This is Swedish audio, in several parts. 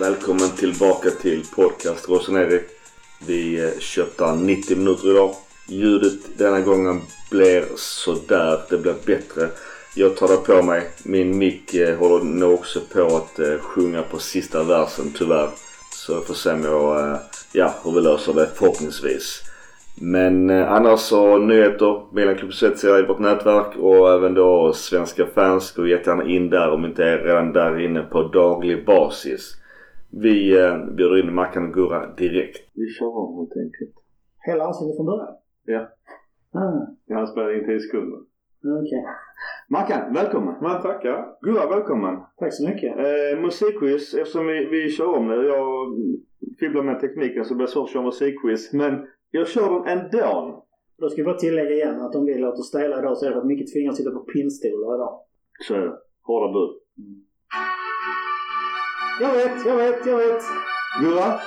Välkommen tillbaka till podcast Roseneri. Vi eh, köpte 90 minuter idag. Ljudet denna gången blir sådär. Det blir bättre. Jag tar det på mig. Min mick eh, håller nog också på att eh, sjunga på sista versen tyvärr. Så jag får se om jag, ja, hur vi löser det förhoppningsvis. Men eh, annars så nyheter. Milan Club Svezia i vårt nätverk och även då svenska fans. Gå jättegärna in där om inte är redan där inne på daglig basis. Vi eh, bjuder in Mackan och Gurra direkt. Vi kör om helt enkelt. Hela avsnittet från början? Ja. Ah. Jag har spelat in 10 sekunder. Okej. Okay. Mackan, välkommen! Man tackar. Gurra, välkommen! Tack så mycket. Eh, musikquiz, eftersom vi, vi kör om det. Jag fibblar med tekniken så blir det svårt att köra musikquiz. Men jag kör den ändå. Då ska vi bara tillägga igen att om vi låter stela idag så är det för att Micke tvingas sitta på pinnstolar idag. Så är det. Hårda bud. Mm. Jag vet, jag vet, jag vet. Gurra?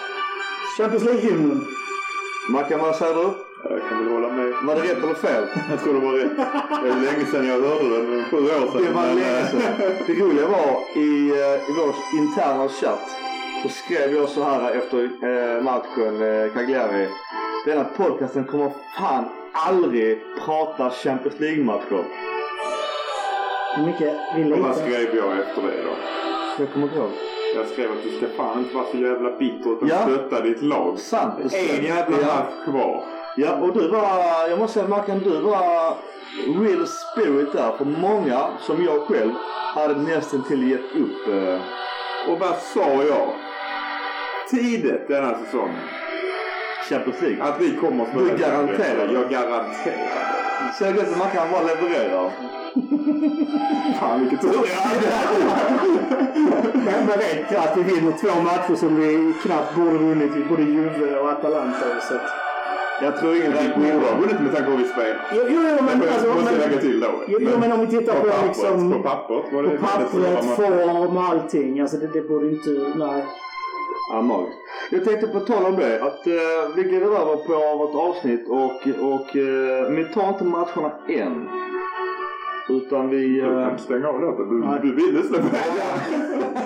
Champions League-hymnen. Mackan, vad säger du? Jag kan väl hålla med. Var det rätt eller fel? jag tror det var rätt. Det är länge sedan jag hörde den. Sju år sedan. Det var länge sedan. Det roliga var i, eh, i vår interna chatt så skrev jag så här efter eh, matchen eh, Cagliari. Denna podcasten kommer fan aldrig prata Champions League-matcher. Micke, vi litar. Vad skrev jag efter det då? Jag kommer inte ihåg. Jag skrev att du ska fan inte vara så jävla bitter utan ja. stötta ditt lag. Sant. En jävla ja. match kvar. Ja, och du var, jag måste säga Mackan, du var real spirit där. För många, som jag själv, hade nästan till gett upp. Eh. Och vad sa jag? Tidigt denna säsongen. Champions League? Att vi kommer att spela Du garanterar? Jag garanterar. Så det som man kan bara leverera. Fan vilket tur jag Men det räcker att vi vinner två matcher som vi knappt borde vunnit i både Juve och Atalanta. Så att... Jag tror ingen vi borde ha vunnit med tanke på hur vi spelar. Jo, jo, men... Alltså, måste jag lägga till då. Jo, jo, men om vi tittar på, på liksom... På pappret På pappret, form, allting. Alltså det, det borde inte... Nej. Ja, magiskt. Jag tänkte på tal om det att uh, vi glider över på vårt avsnitt och, och uh, vi tar inte matcherna än. Utan vi... Du kan stänga av låten. Du, du ville släppa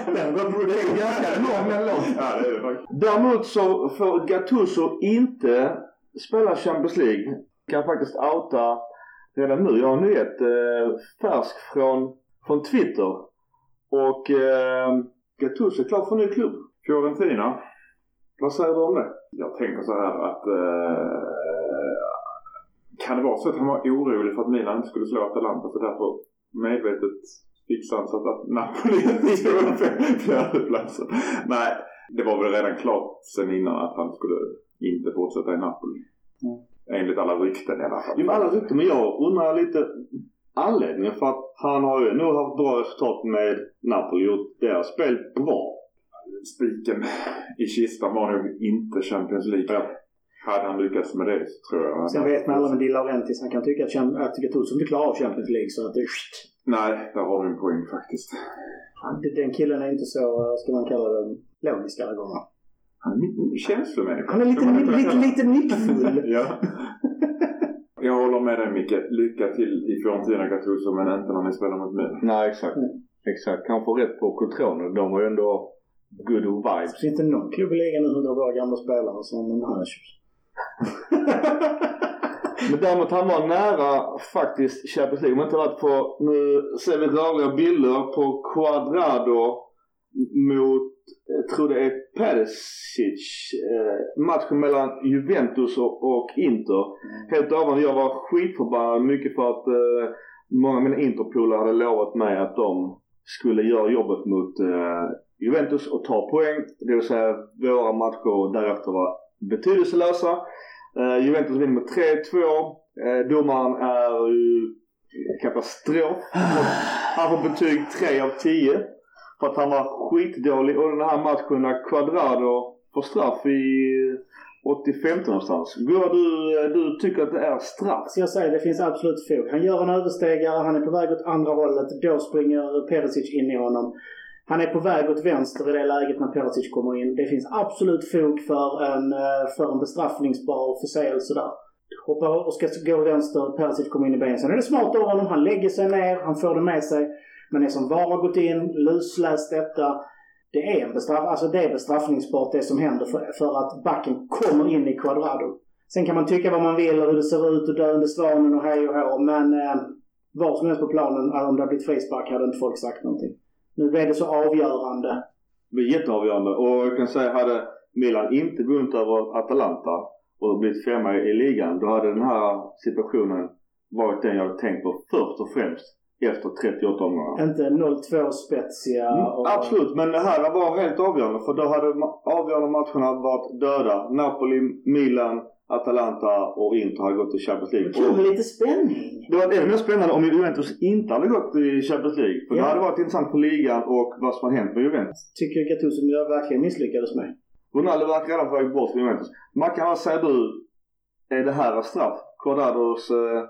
Den var ganska lång den låten. Ja, det är det faktiskt. Däremot så får Gattuso inte spela Champions League. Kan faktiskt outa redan nu. Jag har en nyhet uh, färsk från, från Twitter. Och uh, Gattuso är klar för en ny klubb. Fiorentina. Vad säger du om det? Jag tänker så här att eh, kan det vara så att han var orolig för att Milan inte skulle slå Atalanta så därför medvetet fixade han så att Napoli inte skulle upp fjärdeplatsen? Nej, det var väl redan klart sen innan att han skulle inte fortsätta i Napoli. Mm. Enligt alla rykten i alla fall. Jo, alla rykten. Men jag undrar lite anledningen för att han har ju nog haft bra resultat med Napoli och deras spel bra spiken i kistan var nog inte Champions League. Ja. Hade han lyckats med det så tror jag... Sen vet man alla med Di Laurentiis. Han kan tycka att, att Gattuso inte klarar av Champions League så att det... Nej, där har du en poäng faktiskt. Den killen är inte så, ska man kalla det, logisk alla gånger. Han är känslomänniska. Han är lite, lite, lite nyckfull. ja. Jag håller med dig Micke. Lycka till i Fiorentina Gattuso men inte när ni spelar mot Milan. Nej exakt. Mm. Exakt. Han får rätt på Cotrone. De har ju ändå good old vibes. Finns det någon klubb i ligan nu som drar våra gamla spelare som Hanash? Men däremot han var nära faktiskt Champions League. Om inte varit på, nu ser vi rörliga bilder på Quadrado mot, jag tror det är Perisic. Eh, matchen mellan Juventus och, och Inter. Mm. Helt avgörande. Jag var skitförbannad mycket för att eh, många av mina Interpolare hade lovat mig att de skulle göra jobbet mot eh, Juventus och ta poäng. Det vill säga våra matcher därefter var betydelselösa. Uh, Juventus vinner med 3-2. Uh, eh, domaren är ju katastrof. Han får betyg 3 av 10. För att han var skitdålig och den här matchen när Quadrado får straff i 85 någonstans. Gurra, du, du tycker att det är straff? Så jag säger det finns absolut fog. Han gör en överstegare, han är på väg åt andra hållet. Då springer Perisic in i honom. Han är på väg åt vänster i det läget när Perisic kommer in. Det finns absolut fog för en, eh, för en bestraffningsbar förseelse där. Hoppar och ska gå vänster, Perisic kommer in i benen. Sen är det smart av honom. Han lägger sig ner, han får det med sig. Men det som VAR har gått in, lusläst detta. Det är, en bestraff, alltså det är bestraffningsbart det som händer för, för att backen kommer in i Quadrado. Sen kan man tycka vad man vill och hur det ser ut och döende svanen och hej och hå. Men eh, var som helst på planen, om det hade blivit frispark hade inte folk sagt någonting. Nu blev det så avgörande. Det blir jätteavgörande. Och jag kan säga, hade Milan inte vunnit över Atalanta och blivit femma i ligan, då hade den här situationen varit den jag tänkt på först och främst efter 38 omgångar. Inte 0-2 spetsiga Mm, och... Absolut, men det här var helt avgörande för då hade ma- avgörande matcherna varit döda. Napoli, Milan, Atalanta och Inter hade gått till Champions League. Kul Och med lite spänning. det var ännu mer spännande om Juventus inte hade gått till Champions League. För Ja. det hade varit intressant för ligan och vad som har hänt med Juventus. Tycker Gattuso jag verkligen misslyckades med. Ronaldo verkar redan på väg bort från Juventus. Mackan, vad säger du? Är det här straff? Quadrados eh,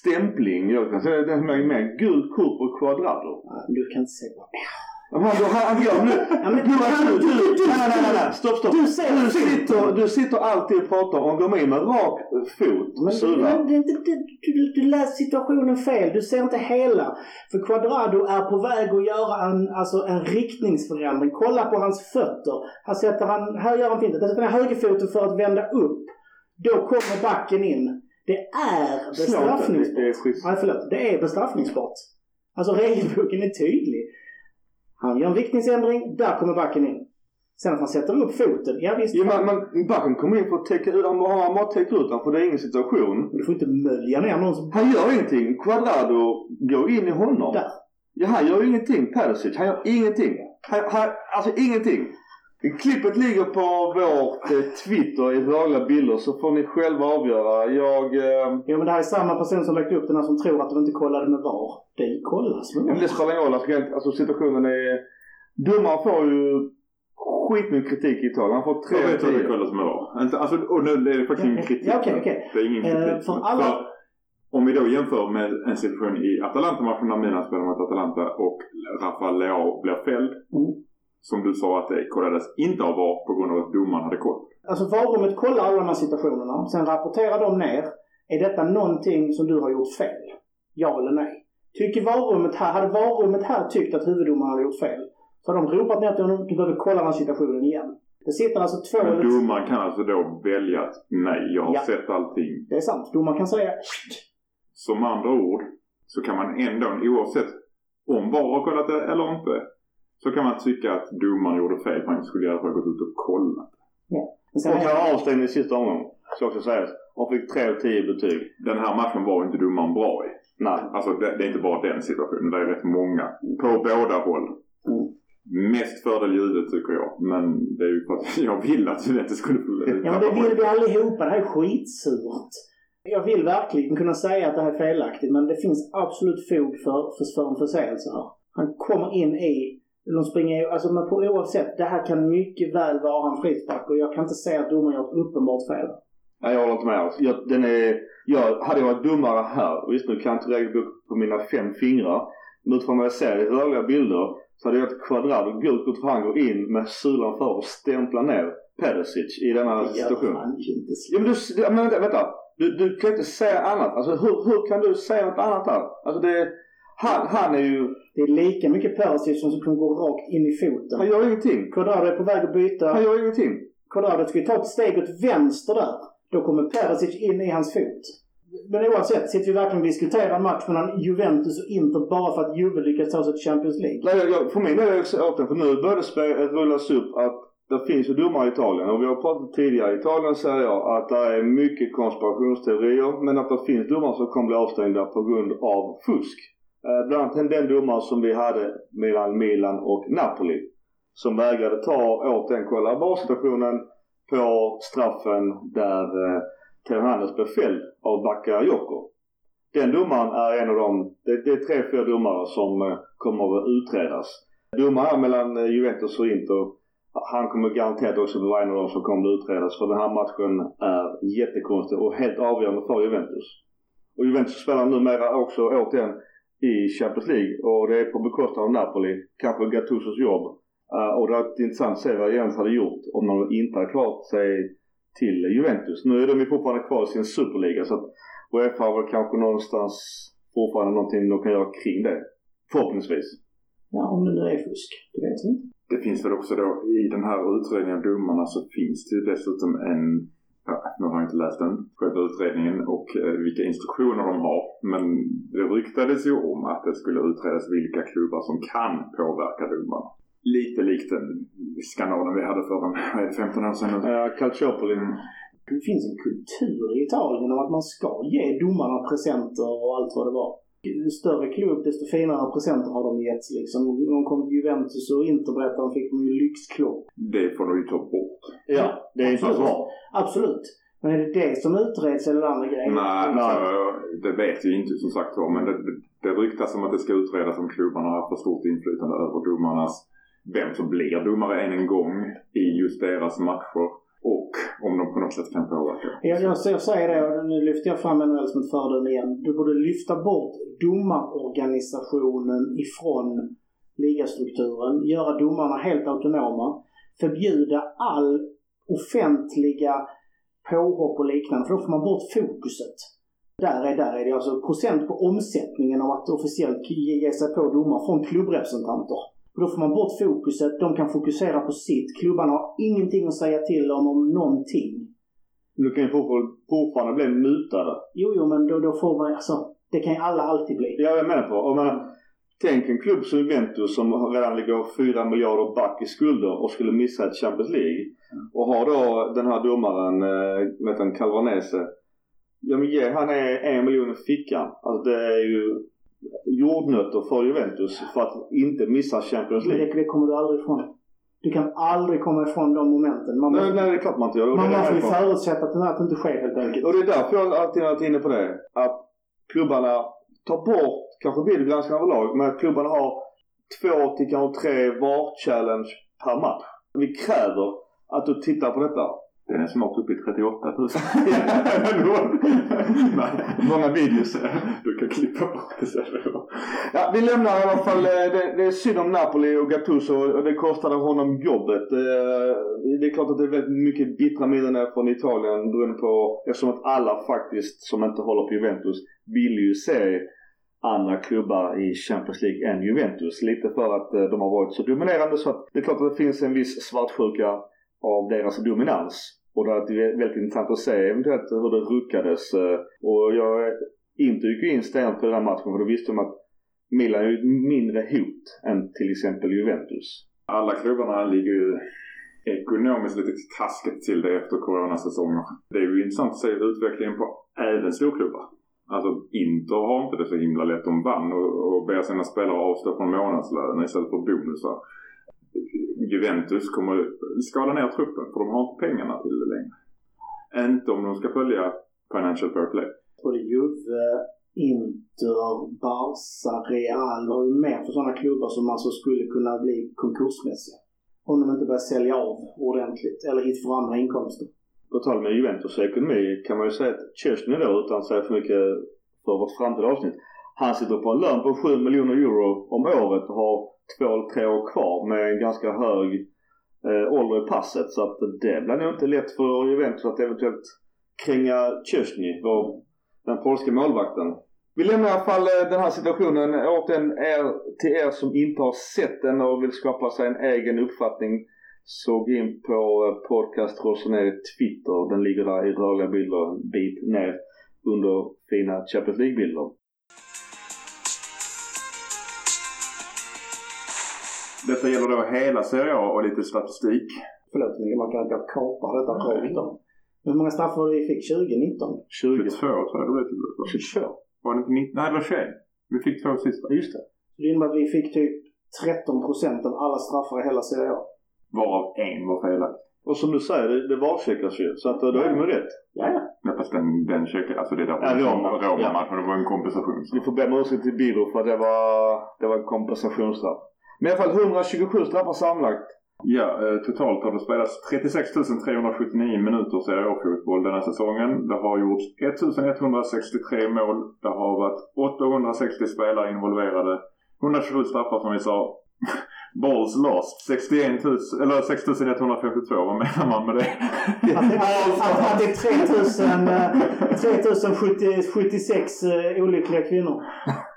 stämpling? Jag kan säga den som är med. Gult kort på Quadrado. Du kan inte på Men Han, han, nu. Ja, men- du, du, du, du- nej, nej, nej, nej, stopp, stopp. Du ser Du sitter, du sitter alltid och pratar om går med med rak fot, Men, men det är inte, det, du, du läser situationen fel. Du ser inte hela. För Quadrado är på väg att göra en, alltså en riktningsförändring. Kolla på hans fötter. Här, sätter han, här gör han fint. Där sätter han högerfoten för att vända upp. Då kommer backen in. Det är bestraffningsbart. Nej, förlåt. Det är bestraffningsbart. Alltså regelboken är tydlig. Han gör en riktningsändring, där kommer backen in. Sen att han sätter upp foten, ja visst. Ja, men, men backen kommer in för att täcka ut, han bara, täcker ut honom för det är ingen situation. Men du får inte mölja ner någons Han gör ingenting. Quadrado går in i honom. där. Ja, han gör ingenting. Perisic, han gör ingenting. Han, han, alltså ingenting. Klippet ligger på vårt eh, Twitter i rörliga bilder så får ni själva avgöra. Jag... Eh, Jo men det här är samma person som lagt upp den här som tror att de inte kollade med VAR. Det kollas med men VAR. det spelar ingen roll. Alltså, rent- alltså situationen är... Domaren får ju skitmycket kritik i Italien. Han får tre Jag vet vad det kollas med var. Alltså, och nu är det faktiskt ingen kritik. ja, okej, okej. Det är ingen Eh, kritik. för alla- om vi då jämför med en situation i Atalanta-matchen när Milan spelar mot Atalanta och Rafael Leao blir fälld. Mm. Som du sa att det kollades inte av VAR på grund av att domaren hade koll. Alltså VAR-rummet kollar alla de här situationerna. Sen rapporterar de ner. Är detta någonting som du har gjort fel? Ja eller nej? Tycker VAR-rummet här, hade VAR-rummet här tyckt att huvuddomaren hade gjort fel så har de ropat ner till honom, du behöver kolla den här situationen igen. Det sitter alltså två Men domaren kan alltså då välja att nej, jag har Ja. sett allting. Det är sant. Domaren kan säga Som andra ord så kan man ändå, oavsett om VAR har kollat det eller inte, så kan man tycka att domaren gjorde fel för han skulle i alla fall gått ut och kollat. Sen Och han avstängd i sista omgången. Ska också sägas. Och fick 3 av 10 betyg. Den här matchen var inte domaren bra i. Nej. Alltså det, det är inte bara den situationen, det är rätt många. På båda håll. Mm. Mest fördel ljudet tycker jag. Men det är ju för att jag vill att Juventus skulle få ja men det vill vi allihopa. Det här är skitsurt. Jag vill verkligen kunna säga att det här är felaktigt men det finns absolut fog för, för, för en förseelse här. Han kommer in i de springer, alltså men på oavsett, det här kan mycket väl vara en frispark och jag kan inte säga att domaren ett uppenbart fel. Nej, jag håller inte med alls. Jag, den är, jag, hade jag varit dummare här, visst nu kan jag inte räkna upp på mina fem fingrar. Men utifrån vad jag ser i rörliga bilder så hade jag ett kvadrat och gult kort för han går in med sulan för och stämplar ner Perisic i denna Det situation. han ju inte. Ja men du, men vänta, vänta. Du, du kan inte säga annat. Alltså hur, hur kan du säga något annat här? Alltså det, han, han är ju, Det är lika mycket Perisic som som går rakt in i foten. han gör ingenting. Quadrado är på väg att byta. Han gör ingenting. Quadrado ska ju ta ett steg åt vänster där. Då kommer Perisic in i hans fot. Men oavsett, sitter vi verkligen och diskuterar en match mellan Juventus och Inter bara för att Juve lyckas ta sig till Champions League? Nej, jag, jag, för min del är det återigen, för nu börjar det rullas upp att det finns ju domare i Italien och vi har pratat tidigare. I Italien säger jag att det är mycket konspirationsteorier men att det finns domare som kommer bli avstängda på grund av fusk. Eh, bland annat den domare som vi hade mellan Milan och Napoli. Som vägrade ta åt den VAR-situationen på straffen där eh, Theo blev fälld av Bakayoko. Den domaren är en av de, det, det är tre, fyra domare som eh, kommer att utredas. Domaren mellan eh, Juventus och Inter, han kommer garanterat också vara en av de som kommer att utredas för den här matchen är jättekonstig och helt avgörande för Juventus. Och Juventus spelar numera också återigen i Champions League och det är på bekostnad av Napoli, kanske Gattusos jobb. Eh, och det har varit intressant att se vad Jens hade gjort om de inte hade klarat sig till Juventus. Nu är de ju fortfarande kvar i sin superliga så att Uefa har väl kanske någonstans fortfarande någonting de kan göra kring det. Förhoppningsvis. Ja, om det nu är fusk. Det vet vi inte. det finns väl också då i den här utredningen av domarna så finns det ju dessutom en Ja, nu har jag inte läst den, själva utredningen och eh, vilka instruktioner de har. Men det ryktades ju om att det skulle utredas vilka klubbar som kan påverka domarna. Lite likt den skandalen vi hade för en, 15 år sedan nu. Ja, Calciopoli. Det finns en kultur i Italien om att man ska ge domarna presenter och allt vad det var. Ju större klubb desto finare presenter har de getts liksom. De kom till Juventus och Inter berättade de fick de ju lyxklock. Det får de ju ta bort. Ja, det är inte Absolut. bra. Absolut. Men är det det som utreds eller andra grejer? Nej, Nej. Så, det vet vi inte som sagt var. Men det, det, ryktas om att det ska utredas om klubbarna har för stort inflytande över domarnas, vem som blir domare än en gång i just deras matcher. Och om de på något sätt kan påverka. Jag, jag, jag säger det, och nu lyfter jag fram NHL som ett föredöme igen. Du borde lyfta bort domarorganisationen ifrån ligastrukturen. Göra domarna helt autonoma. Förbjuda all offentliga påhopp och liknande, för då får man bort fokuset. Där är, där är det alltså procent på omsättningen av att officiellt ge ge sig på domar från klubbrepresentanter. Och då får man bort fokuset, de kan fokusera på sitt. Klubbarna har ingenting att säga till om, om någonting. Du kan ju fortfarande, bli mutade. Jo, jo, men då, då får man alltså, det kan ju alla alltid bli. Ja, jag menar på. Och man, tänk en klubb som Juventus som redan ligger 4 miljarder back i skulder och skulle missa ett Champions League. Och har då den här domaren, eh, vet han, Calvanese. Ja men ge han är en miljon i fickan. Alltså det är ju jordnötter för Juventus för att inte missa Champions League. det, det kommer du aldrig ifrån. Du kan aldrig komma ifrån de momenten. Man måste, Nej, nej det är klart man inte gör. Man det måste ju förutsätta att det här inte sker helt enkelt. Och det är därför jag alltid har varit inne på det. Att klubbarna tar bort, kanske videogranskning överlag, men att klubbarna har två till kanske tre VAR-challenge per match. Vi kräver att du tittar på detta. Den är snart uppe i 38 000. Nej. Många videos. Du kan klippa bort det sen. Ja, vi lämnar i alla fall. eh, Det, det är synd om Napoli och Gattuso och det kostade honom jobbet. Eh, Det är klart att det är väldigt mycket bittra minnen från Italien beroende på, eftersom att alla faktiskt som inte håller på Juventus vill ju se andra klubbar i Champions League än Juventus. Lite för att eh, de har varit så dominerande så att det är klart att det finns en viss svartsjuka av deras dominans. Och det är väldigt intressant att se eventuellt hur det ruckades. Eh, och jag inte gick in stenhårt på den här matchen för då visste de att Milan är ju ett mindre hot än till exempel Juventus. Alla klubbarna ligger ju ekonomiskt lite taskigt till det efter coronasäsonger. Det är ju intressant att se utvecklingen på även storklubbar. Alltså Inter har inte det så himla lätt. De vann och, och ber sina spelare avstå från månadslöner istället för bonusar. Juventus kommer skala ner truppen för de har inte pengarna till det längre. Inte om de ska följa Financial Fair Play. Både Juve, Inter, Barca, Real har ju med för sådana klubbar som alltså skulle kunna bli konkursmässiga. Om de inte börjar sälja av ordentligt eller hit för andra inkomster. På tal med Juventus ekonomi kan man ju säga att Chesney då, utan att säga för mycket för vårt framtida avsnitt. Han sitter på en lön på 7 miljoner euro om året och har två eller tre år kvar med en ganska hög eh, ålder i passet. Så att det blir nog inte lätt för Juventus att eventuellt kränga Chesney, den polska målvakten. Vi lämnar i alla fall eh, den här situationen återigen er, till er som inte har sett den och vill skapa sig en egen uppfattning. Så gå in på eh, podcast Roseneri Twitter. Den ligger där i rörliga bilder en bit ner under fina Champions League-bilder. Detta gäller då hela Serie A och lite statistik. Förlåt mig, man kan att jag kapar detta rakt av. Hur många straffar var det vi fick 2019? 20. 22 tror jag det blev till slut. 22? Var det inte 19? Nej, det var 21. Vi fick två sista. Just det. Så det innebär att vi fick typ 13 procent av alla straffar i hela Serie A. Varav en var felaktig. Och som du säger, det, det varcheckas ju. Så att då är det med rätt. Ja, ja. Ja, fast den, den checkade, alltså det där Ja, Roma. Roma-matchen, det var en kompensation. Vi får be om ursäkt till Biro för att det var, det var en kompensationsstraff. Men i alla fall 127 straffar sammanlagt. Ja, eh, totalt har det spelats 36 379 minuter Serie A-fotboll denna säsongen. Det har gjorts 1163 mål. Det har varit 860 spelare involverade. 127 straffar som vi sa. Balls lost. 61 000, eller 6152. Vad menar man med det? Att att, att det är 3000, eh, 3076 eh, olyckliga kvinnor.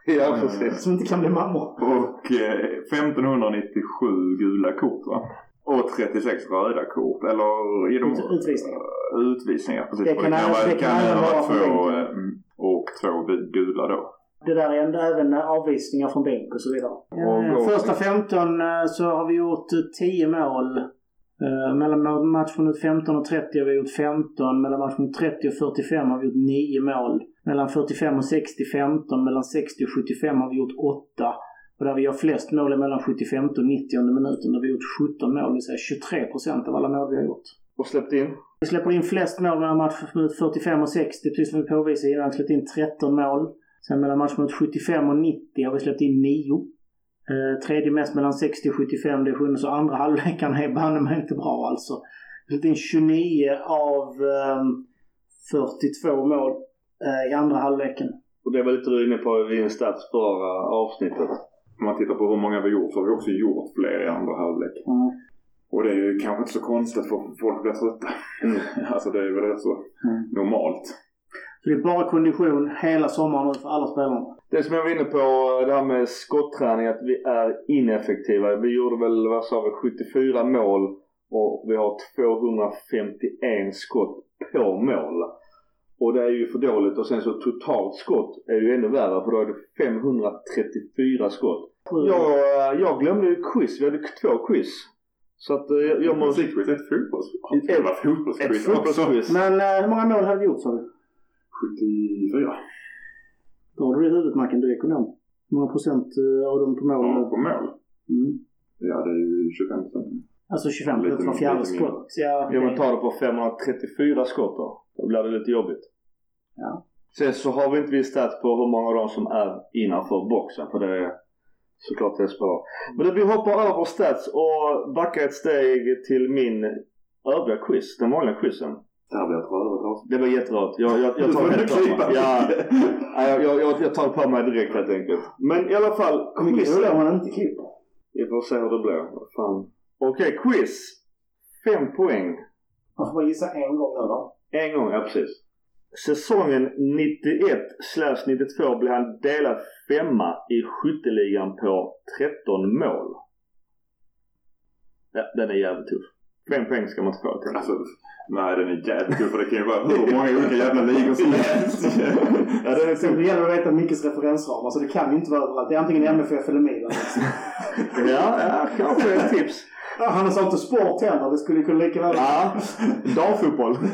Ja, precis. Som inte kan bli mammor. Och eh, 1597 gula kort va? Och 36 röda kort. Eller i de... Ut- utvisningar. Utvisningar, precis. Det Och kan även- vara- det kan även vara två, eh, mm, och två gu- gula då. Det där är ändå även avvisningar från bänk och så vidare. Och Eh, då- Första 15 eh, så har vi gjort eh, 10 mål. Eh, Mellan matchminut 15 och 30 har vi gjort 15. Mellan matchminut 30 och 45 har vi gjort 9 mål. Mellan 45 och 60 15. Mellan 60 och 75 har vi gjort 8. Och där vi gör flest mål är mellan 75 och 90 minuten. Där vi har gjort 17 mål, det vill säga 23 procent av alla mål vi har gjort. Och släppt in. Vi släpper in flest mål mellan matchminut 45 och 60, precis som vi påvisade innan. Vi släppt in 13 mål. Sen mellan matchminut 75 och 90 har vi släppt in 9. Eh, tredje mest mellan 60 och 75, det är sjunde. Så andra halvleken är banne mig inte bra alltså. Släppt in 29 av ehm, 42 mål eh, i andra halvleken. Och det var lite du inne på i stats förra avsnittet. Om man tittar på hur många vi gjort så har vi också gjort fler i andra halvlek. Mm. Och det är ju kanske inte så konstigt för folk blir trötta. Mm. alltså det är väl rätt så Mm. normalt. Så det är bara kondition hela sommaren för alla spelarna. Det som jag var inne på, det här med skotträning, att vi är ineffektiva. Vi gjorde väl, vad sa vi, 74 mål och vi har 251 skott på mål. Och det är ju för dåligt och sen så totalt skott är ju ännu värre för då är det 534 skott. Jag, eh, jag glömde ju quiz, vi hade två quiz. Så att eh, jag, jag måste... Musikquiz ett fotbolls... Ett- fotbollsquiz fotbollsquiz. Men eh, hur många mål har vi gjort sa vi? 74. Då har du det i huvudet Macken, du är ekonom. Hur många procent eh, av dem på mål? Ja, på mål. Mm. Ja, det är ju 25 procent. Alltså 25 Lite- procent från fjärde skott. Ja, Ja men ta det på 534 skott då. Då blir det lite jobbigt. Ja. Sen så har vi inte vi stats på hur många av dem som är innanför boxen för det är såklart det är bra. Men då, vi hoppar över stats och backar ett steg till min övriga quiz. Den vanliga quizen. Det här blir ett rörigt avsnitt. Det var jätterört. Jag, jag, jag tar det på mig. Ja, ja, jag, jag, jag tar det på mig direkt helt enkelt. Men i alla fall Mycket quizen. roligare om man inte klipper. Vi får se hur det blir. Fan. Okej, quiz. Fem poäng. Man får gissa en gång nu då. En gång, ja precis. Säsongen 91-92 blev han delad femma i skytteligan på 13 mål. Ja, den är jävligt tuff. Fem poäng ska man inte få till. Alltså, nej den är jävligt kul för det kan ju vara hur många olika jävla ligor som helst. Ja, den är Sen tuff. det gäller att veta Mickes referensramar så det kan ju inte vara överallt. Det är antingen MFF eller Milan. Ja, ja, kanske ett tips. Ja, Han sa inte sport heller. Det skulle kunna lika väl Ja, damfotboll.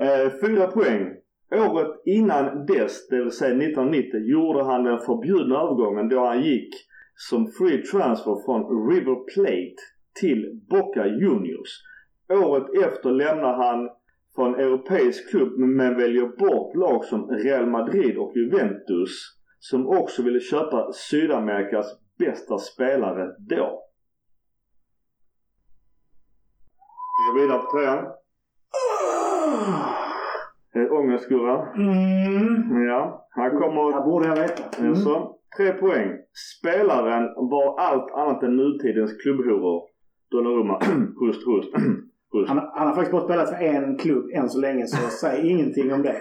Eh, fyra poäng. Året innan dess, det vill säga 1990, gjorde han den förbjudna övergången då han gick som free transfer från River Plate till Boca Juniors. Året efter lämnar han från europeisk klubb men väljer bort lag som Real Madrid och Juventus som också ville köpa Sydamerikas bästa spelare då. Vi går vidare på trean. Ångestgurra. Mm. Ja, här kommer... Det borde jag veta. Mm. Alltså, tre poäng. Spelaren var allt annat än nutidens klubbhoror. Donnarumma. hust, hust. hust. Han, han har faktiskt bara spelat för en klubb än så länge så säg ingenting om det.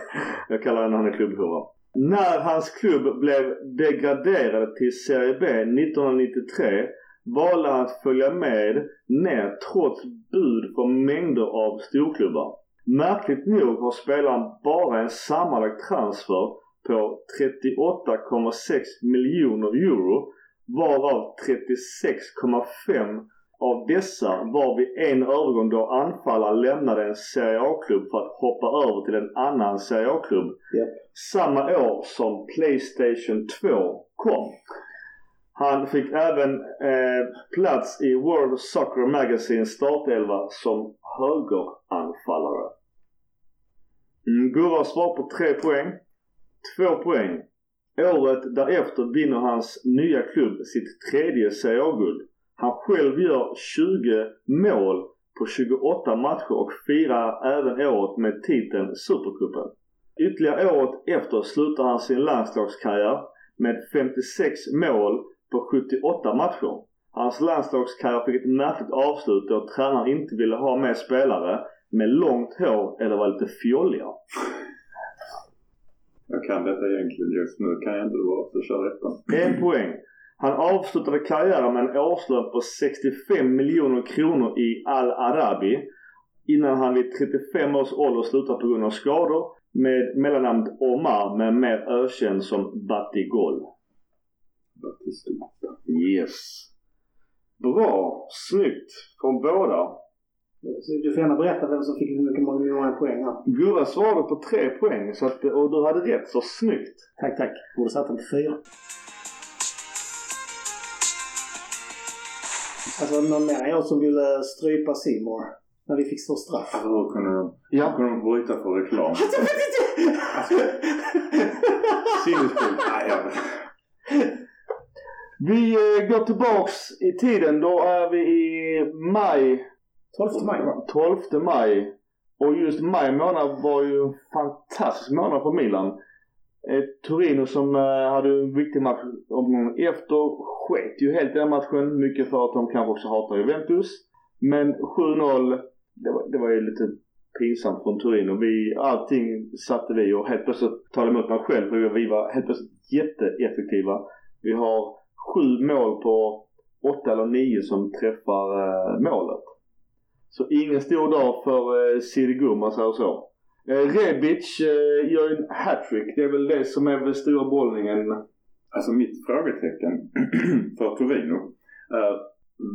Jag kallar henne han klubbhora. När hans klubb blev degraderad till Serie B 1993 valde han att följa med ner trots bud från mängder av storklubbar. Märkligt nog har spelaren bara en sammanlagd transfer på 38,6 miljoner euro varav 36,5 av dessa var vid en övergång då anfallaren lämnade en Serie A-klubb för att hoppa över till en annan Serie A-klubb. Japp. Samma år som Playstation 2 kom. Han fick även eh, plats i World Soccer Magazines startelva som högeranfallare. Mm, Gurra svar på 3 poäng. 2 poäng. Året därefter vinner hans nya klubb sitt tredje Serie A-guld. Han själv gör 20 mål på 28 matcher och firar även året med titeln Supercupen. Ytterligare året efter slutar han sin landslagskarriär med 56 mål på 78 matcher. Hans landslagskarriär fick ett märkligt avslut då tränaren inte ville ha med spelare med långt hår eller var lite fjolliga. Okej. kan detta egentligen just nu. Kan jag inte det bara så kör ettan. En poäng. Han avslutade karriären med en årslön på 65 miljoner kronor i Al Arabi innan han vid 35 års ålder slutade på grund av skador med mellannamnet Omar men mer ökänd som Batigol. Batistuta. Yes. Bra. Snyggt från båda. Du får gärna berätta vem som fick hur mycket många, många poäng här. Gurra svarade på tre poäng så att, och du hade rätt så snyggt. Tack, tack. Borde satt den till fyra. Alltså någon mer än jag som ville strypa Seymour när vi fick stå straff. Alltså hur kunde de, hur Ja. kunde de bryta för reklam? Sinnessjukt. Nej, jag Vi eh, går tillbaks i tiden. Då är vi i maj 12 maj va? 12 maj. Och just maj månad var ju en fantastisk månad för Milan. Ett Torino som eh, hade en viktig match omgången efter sket ju helt i den matchen. Mycket för att de kanske också hatar Juventus. Men 7-0, det var, det var ju lite pinsamt från Torino. Vi, allting satte vi och helt plötsligt talade emot mig själv för vi var helt plötsligt jätteeffektiva. Vi har sju mål på åtta eller nio som träffar eh, målet. Så ingen stor dag för eh, Sidi om man säger så. Eh, Rebic eh, gör en hattrick. Det är väl det som är den stora bollningen. Alltså mitt frågetecken för Torino är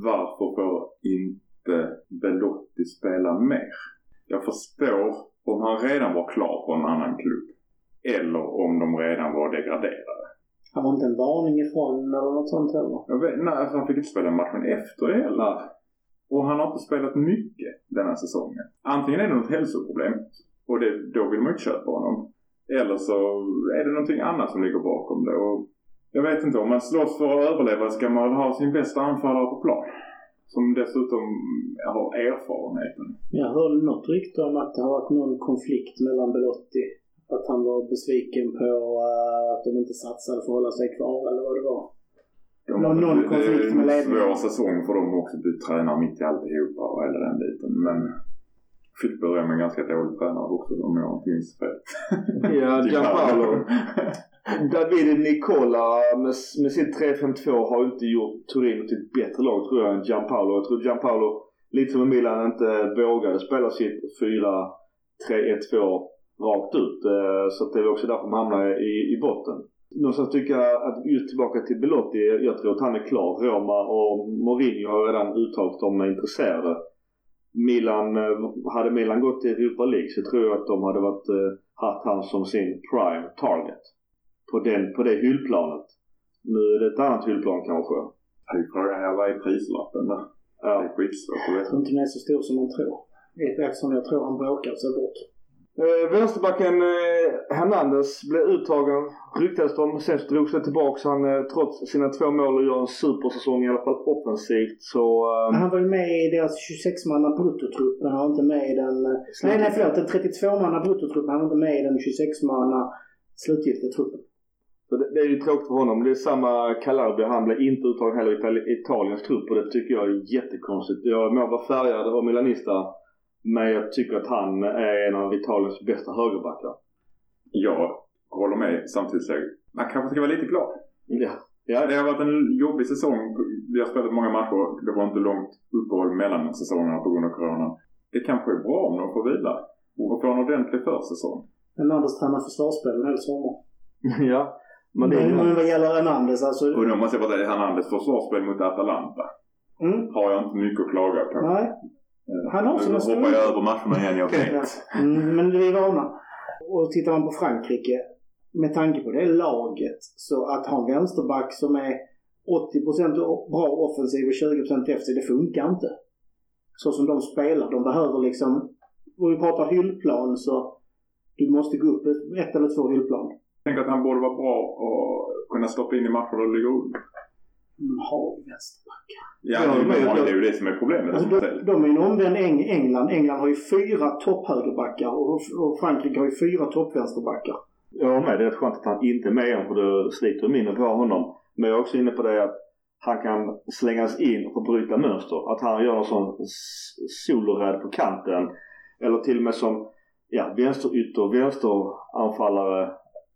varför får inte Belotti spela mer? Jag förstår om han redan var klar på en annan klubb. Eller om de redan var degraderade. Han var inte en varning ifrån eller något sånt heller. Jag vet, nej, alltså han fick inte spela matchen efter heller. Och han har inte spelat mycket denna säsongen. Antingen är det något hälsoproblem och det, då vill man ju inte köpa honom. Eller så är det någonting annat som ligger bakom det. Och jag vet inte, om man slåss för att överleva ska man väl ha sin bästa anfallare på plan. Som dessutom har erfarenheten. Jag hörde något rykte om att det har varit någon konflikt mellan Belotti. Att han var besviken på eh, att de inte satsade för att hålla sig kvar eller vad det var. De, Någon- någon konflikt med Det är en ledningen. svår säsong för dem också. Du tränar mitt i alltihopa och hela den biten. Men fick börja med ganska dålig tränare också om jag inte minns fel. Ja, Gianpaolo. David Nicola med, med sin 3-5-2 har inte gjort Torino till ett bättre lag tror jag än Gianpaolo. Jag tror Gianpaolo, lite som Milan, inte vågade spela sitt 4-3-1-2 rakt ut. Eh, Så det är också därför man hamnar i, i botten. Någonstans tycker jag att just tillbaka till Belotti, jag tror att han är klar. Roma och Mourinho har redan uttalat att de är intresserade. Milan, eh, hade Milan gått till Europa League så tror jag att de hade varit, eh, haft han som sin prime target. På, den, på det hyllplanet. Nu är det ett annat hyllplan kanske. Det är frågan, ja, vad är prislappen där? Det Ja. är skitsvårt att Jag tror inte den är så stor som man tror. Eftersom jag tror han bråkar sig bort. Eh, vänsterbacken eh, Hernandez blev uttagen, ryktades de. Sen drogs det tillbaks. Han eh, trots sina två mål och gör en supersäsong i alla fall offensivt. Så... Eh, han var ju med i deras 26-manna bruttotrupp men han var inte med i den... eh, Nej, nej förlåt. Den 32-manna bruttotruppen. Han var inte med i den 26-manna slutgiltiga truppen. Det, det är ju tråkigt för honom. Det är samma Calabria. Han blev inte uttagen heller i Itali- Italiens trupp och det tycker jag är jättekonstigt. Jag må vara färgad och milanista men jag tycker att han är en av Italiens bästa högerbackar. Jag håller med samtidigt så man kanske ska vara lite glad. Ja. Ja, Det har varit en jobbig säsong. Vi har spelat många matcher. Det var inte långt uppehåll mellan säsongerna på grund av corona. Det kanske är bra om de får vila och får en ordentlig försäsong. Hernandez tränar försvarsspel en hel sommar. ja. Men det är Men, men vad gäller Hernandez alltså... Och då måste jag bara säga Hernandez försvarsspel mot Atalanta Mm, har jag inte mycket att klaga på. nej. Han har Nu sina hoppar jag över matcherna igen, jag Ja. vet. Men vi är vana. Och tittar man på Frankrike, med tanke på det laget, så att ha en vänsterback som är 80% bra offensiv och 20% defensiv, det funkar inte. Så som de spelar. De behöver liksom, om vi pratar hyllplan så du måste gå upp ett eller två hyllplan. Jag tänker att han borde vara bra och kunna stoppa in i matcher det ligger under. De har ju vänsterbackar. Ja, Ja, men- det är ju det som är problemet. Alltså, de, de är ju en omvänd Eng- England. England har ju fyra topphögerbackar och, och Frankrike har ju fyra toppvänsterbackar. Jag håller med. Det är rätt skönt att han inte är med igen för det sliter mindre på honom. Men jag är också inne på det att han kan slängas in och få bryta mönster. Att han gör någon sån s- solorädd på kanten. Eller till och med som ja, vänsterytter, vänsteranfallare.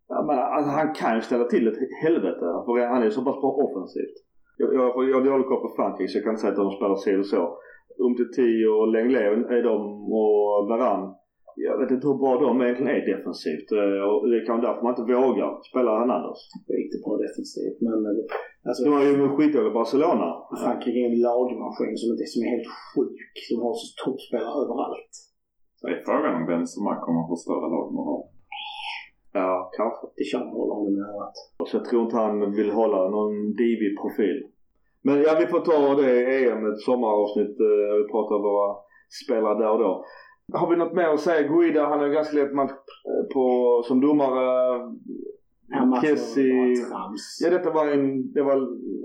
Ja, men alltså, han kan ju ställa till ett helvete. För han är så pass bra offensivt. Jag, jag, jag har dålig koll på Frankrike så jag kan inte säga att de spelar si eller så. Umtiti och Lenglet är de och Varan. Jag vet inte hur bra de egentligen är defensivt. Eh, Och det är kanske därför man inte vågar spela Hernandez. Riktigt bra defensivt. Men eh, alltså, De var ju skitdåliga Barcelona. Frankrike är en lagmaskin som, inte, som är helt sjuk. De har så toppspelare överallt. Så är frågan om Benzema kommer att förstöra lagmoral. Ja, kanske. Det känner hålla honom i örat. Så jag tror inte han vill hålla någon divig profil. Men ja, vi får ta det EM, ett sommaravsnitt. eh, Vi pratar om våra spelare där och då. Har vi något mer att säga? Guida, han har en ganska lätt match eh, på, som domare. Bara trams. Ja, detta var en, det var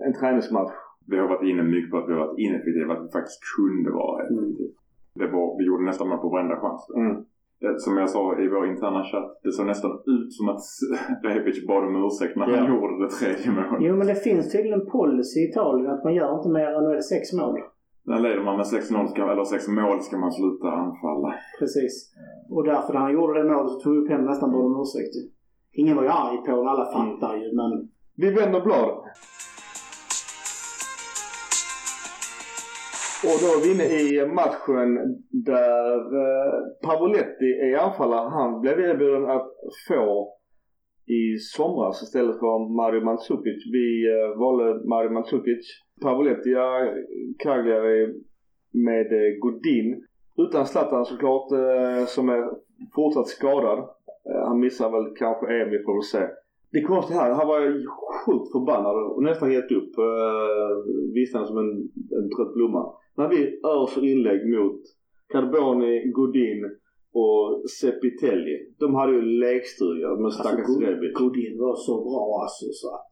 en träningsmatch. Vi har varit inne mycket på att vi har varit ineffektiva, att vi faktiskt kunde vara effektiva. Det var, vi gjorde nästan mål på varenda chans. Mm. Eh, Som jag sa i vår interna chatt, det såg nästan ut som att Rebic bad om ursäkt när han Ja. gjorde det tredje målet. Jo men det finns tydligen en policy i Italien att man gör inte mer än, nu är det sex mål. När leder man med 6-0 ska, eller 6 mål ska man sluta anfalla. Precis. Och därför när han gjorde det målet så tog ju Penn nästan bara om ursäkt. Ingen var ju arg på honom, alla fattar ju men... Vi vänder blad. Och då är vi inne i matchen där eh, Pavoletti är anfallare. Han blev erbjuden att få i somras istället för Mario Mandzukic. Vi eh, valde Mario Mandzukic. Pavoletti är Cagliari med eh, Godin. Utan Zlatan såklart som är fortsatt skadad. Han missar väl kanske EM, vi får väl se. Det konstiga här, här var jag sjukt förbannad och nästan gett upp. Uh, Vissnade som en, en trött blomma. När vi öser inlägg mot Carboni, Godin och Sepitelli. De hade ju lekstuga med stackars Alltså, Rebic. Godin var så bra alltså så att...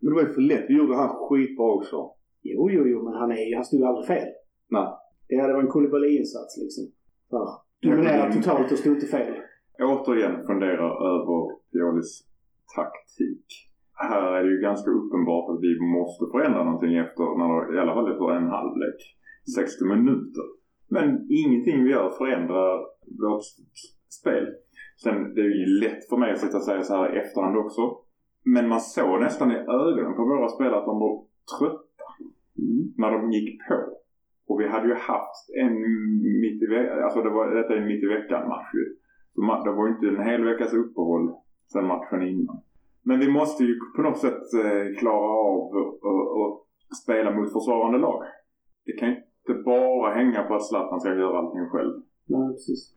Men det var ju för lätt. Vi gjorde han skitbra också. Jo, jo, jo, men han, är, ju- han stod ju aldrig fel. Nej. Det hade varit en Koulibaly-insats liksom. För dominera totalt och stod inte fel. Återigen fundera över Piolis taktik. Här är det ju ganska uppenbart att vi måste förändra någonting efter, när, i alla fall efter en halvlek. 60 minuter. Men ingenting vi gör förändrar vårt spel. Sen det är ju lätt för mig att sitta och säga så här i efterhand också. Men man såg nästan i ögonen på våra spelare att de var trötta. När de gick på. Och vi hade ju haft en mitt i veckan, alltså det var, detta är en mitt i veckan match ju. Så det var ju inte en hel veckas uppehåll sen matchen innan. Men vi måste ju på något sätt eh, klara av att spela mot försvarande lag. Det kan inte bara hänga på att Zlatan ska göra allting själv. Nej, precis.